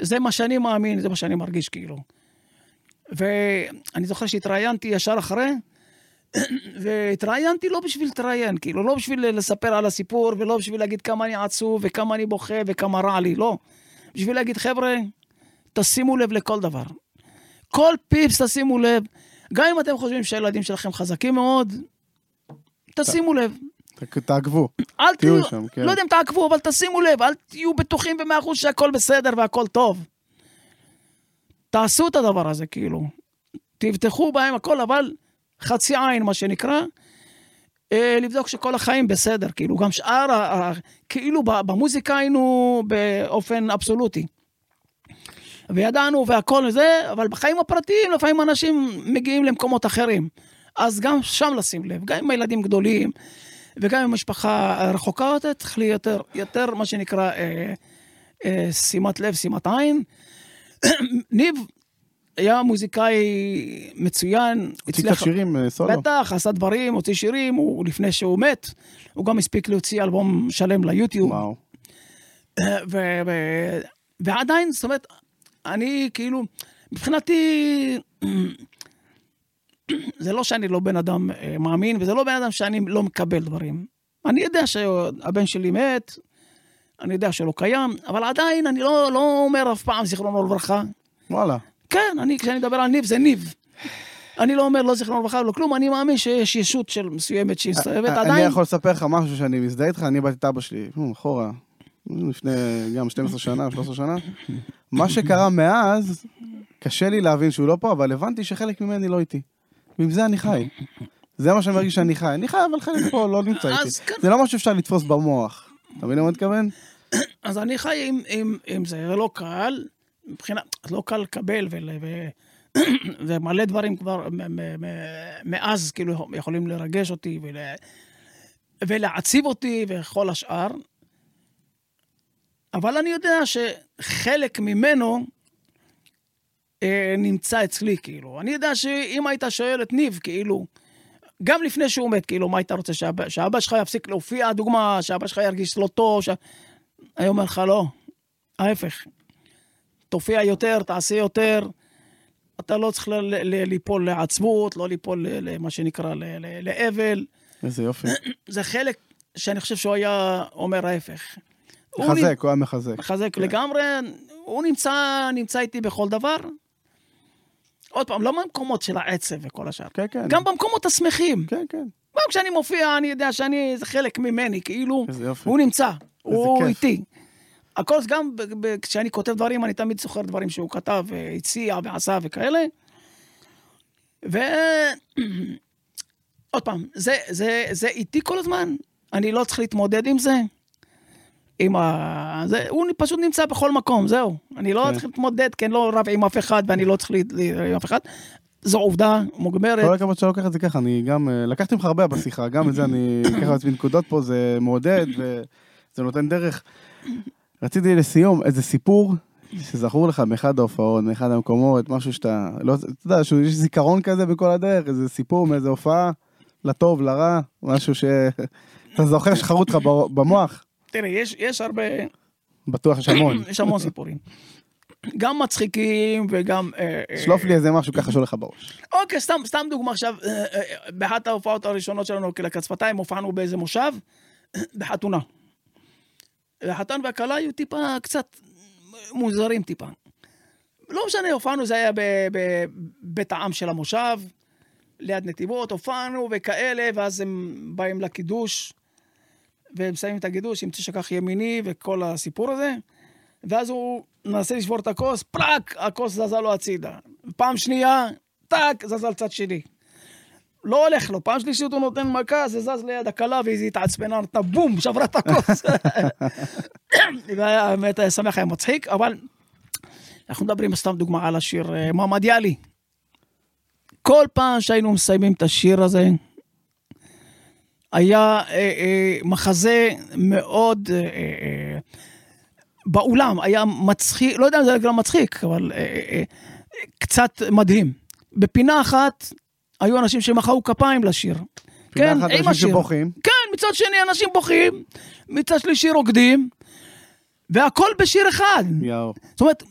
זה מה שאני מאמין, זה מה שאני מרגיש, כאילו. ואני זוכר שהתראיינתי ישר אחרי, והתראיינתי לא בשביל להתראיין, כאילו, לא בשביל לספר על הסיפור, ולא בשביל להגיד כמה אני עצוב, וכמה אני בוכה, וכמה רע לי, לא. בשביל להגיד, חבר'ה, תשימו לב לכל דבר. כל פיפס תשימו לב. גם אם אתם חושבים שהילדים שלכם חזקים מאוד, תשימו לב. תעקבו. אל תהיו תהיו, שם, כן. לא יודע אם תעקבו, אבל תשימו לב, אל תהיו בטוחים במאה אחוז שהכל בסדר והכל טוב. תעשו את הדבר הזה, כאילו. תבטחו בהם הכל, אבל חצי עין, מה שנקרא, אה, לבדוק שכל החיים בסדר, כאילו, גם שאר, כאילו במוזיקה היינו באופן אבסולוטי. וידענו והכל זה, אבל בחיים הפרטיים לפעמים אנשים מגיעים למקומות אחרים. אז גם שם לשים לב, גם עם הילדים גדולים וגם עם משפחה רחוקה יותר, צריך להיות יותר, יותר מה שנקרא אה, אה, שימת לב, שימת עין. ניב היה מוזיקאי מצוין. הוציא קצת שירים אה, סולו. בטח, עשה דברים, הוציא שירים, הוא, לפני שהוא מת, הוא גם הספיק להוציא אלבום שלם ליוטיוב. וואו. ו- ו- ועדיין, זאת אומרת, אני כאילו, מבחינתי, זה לא שאני לא בן אדם אה, מאמין, וזה לא בן אדם שאני לא מקבל דברים. אני יודע שהבן שלי מת, אני יודע שלא קיים, אבל עדיין אני לא, לא אומר אף פעם זיכרונו לברכה. וואלה. כן, אני, כשאני מדבר על ניב, זה ניב. אני לא אומר לא זיכרונו לברכה ולא כלום, אני מאמין שיש ישות של מסוימת שהסתובבת אני עדיין. יכול לספר לך משהו שאני מזדהה איתך, אני באתי את אבא שלי, אחורה, לפני גם 12 שנה, 13 שנה. מה שקרה מאז, קשה לי להבין שהוא לא פה, אבל הבנתי שחלק ממני לא איתי. ועם זה אני חי. זה מה שאני מרגיש שאני חי. אני חי, אבל חלק פה לא נמצא איתי. כן. זה לא משהו שאפשר לתפוס במוח. אתה מבין למה אני מתכוון? אז אני חי עם, זה לא קל, מבחינת, לא קל לקבל ול, ו, ומלא דברים כבר מ, מ, מ, מאז כאילו יכולים לרגש אותי ול, ולהעציב אותי וכל השאר. אבל אני יודע שחלק ממנו אה, נמצא אצלי, כאילו. אני יודע שאם היית שואל את ניב, כאילו, גם לפני שהוא מת, כאילו, מה היית רוצה, שאבא, שאבא שלך יפסיק להופיע, דוגמה, שאבא שלך ירגיש לא טוב, ש... אני אומר לך, לא, ההפך. תופיע יותר, תעשה יותר. אתה לא צריך ליפול לעצבות, לא ליפול למה שנקרא ל- ל- לאבל. איזה יופי. זה חלק שאני חושב שהוא היה אומר ההפך. הוא מחזק, הוא היה מחזק. מחזק לגמרי, הוא נמצא, נמצא איתי בכל דבר. עוד פעם, לא במקומות של העצב וכל השאר. כן, כן. גם במקומות השמחים. כן, כן. גם כשאני מופיע, אני יודע שאני, זה חלק ממני, כאילו. הוא נמצא, הוא כיף. איתי. הכל, גם כשאני כותב דברים, אני תמיד זוכר דברים שהוא כתב, והציע ועשה וכאלה. ו... עוד פעם, זה, זה, זה איתי כל הזמן, אני לא צריך להתמודד עם זה. עם ה... זה, הוא פשוט נמצא בכל מקום, זהו. אני לא כן. צריך להתמודד, כי אני לא רב עם אף אחד ואני לא צריך ל- ל- עם אף אחד. זו עובדה מוגמרת. כל הכבוד שאתה לוקח את זה ככה, אני גם, אה, לקחתי ממך הרבה בשיחה, גם את זה אני אקח לעצמי נקודות פה, זה מעודד וזה נותן דרך. רציתי לסיום איזה סיפור שזכור לך מאחד ההופעות, מאחד המקומות, משהו שאתה, לא, אתה יודע, שיש זיכרון כזה בכל הדרך, איזה סיפור מאיזה הופעה, לטוב, לרע, משהו שאתה זוכר שחרוט לך במוח, תראה, יש, יש הרבה, בטוח יש המון. יש המון סיפורים. גם מצחיקים וגם... אה, אה, שלוף לי איזה משהו ככה שעולה לך בראש. אוקיי, סתם, סתם דוגמה עכשיו, אה, באחת ההופעות הראשונות שלנו כלקצפתיים הופענו באיזה מושב, בחתונה. והחתן והכלה היו טיפה קצת מוזרים טיפה. לא משנה, הופענו, זה היה בבית העם של המושב, ליד נתיבות, הופענו וכאלה, ואז הם באים לקידוש, והם מסיימים את הקידוש עם תשכח ימיני וכל הסיפור הזה, ואז הוא מנסה לשבור את הכוס, פרק, הכוס זזה לו הצידה. פעם שנייה, טאק, זזה לצד שני. לא הולך לו, פעם שלישית הוא נותן מכה, זה זז ליד הכלה והיא התעצבנה, נתנה בום, שברה את הכוס. והיה, האמת, היה שמח, היה מצחיק, אבל אנחנו מדברים סתם דוגמה על השיר אה, מועמד יאלי. כל פעם שהיינו מסיימים את השיר הזה, היה אה, אה, מחזה מאוד אה, אה, באולם, היה מצחיק, לא יודע אם זה גם מצחיק, אבל אה, אה, קצת מדהים. בפינה אחת היו אנשים שמחאו כפיים לשיר. כן, עם אנשים השיר. שבוכים. כן, מצד שני אנשים בוכים, מצד שלישי רוקדים, והכל בשיר אחד. יאו. זאת אומרת,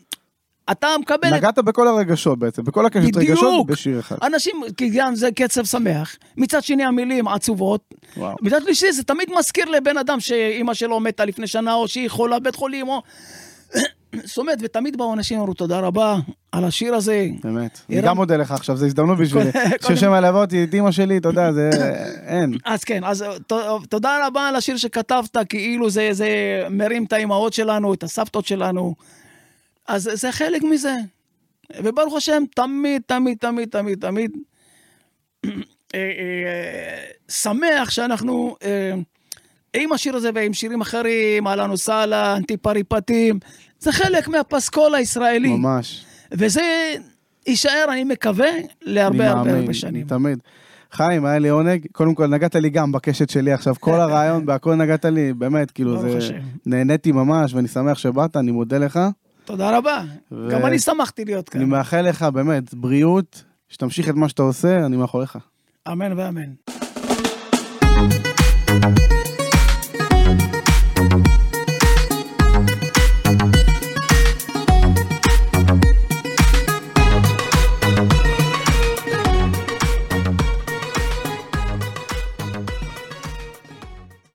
אתה מקבל... את- נגעת בכל הרגשות בעצם, בכל הקשת בדיוק. רגשות בשיר אחד. אנשים, כי גם זה קצב שמח, מצד שני המילים עצובות, וואו. מצד שלישי זה תמיד מזכיר לבן אדם שאימא שלו מתה לפני שנה, או שהיא חולה בבית חולים, או... זאת אומרת, ותמיד באו אנשים ואמרו תודה רבה על השיר הזה. באמת. אני גם מודה לך עכשיו, זו הזדמנות בשבילי. שהשם מלווה אותי, את אמא שלי, יודע, זה... אין. אז כן, אז תודה רבה על השיר שכתבת, כאילו זה, זה מרים את האימהות שלנו, את הסבתות שלנו. אז זה חלק מזה. וברוך השם, תמיד, תמיד, תמיד, תמיד, תמיד אה, אה, שמח שאנחנו אה, עם השיר הזה ועם שירים אחרים, אהלן וסהלן, טיפה ריפתים, זה חלק מהפסקול הישראלי. ממש. וזה יישאר, אני מקווה, אני להרבה הרבה מאמין, הרבה שנים. תמיד. חיים, היה לי עונג. קודם כל, נגעת לי גם בקשת שלי עכשיו, כל הרעיון, בהכל נגעת לי, באמת, כאילו, זה... נהניתי ממש, ואני שמח שבאת, אני מודה לך. תודה רבה. ו- גם אני שמחתי להיות כאן. אני מאחל לך, באמת, בריאות, שתמשיך את מה שאתה עושה, אני מאחוריך. אמן ואמן.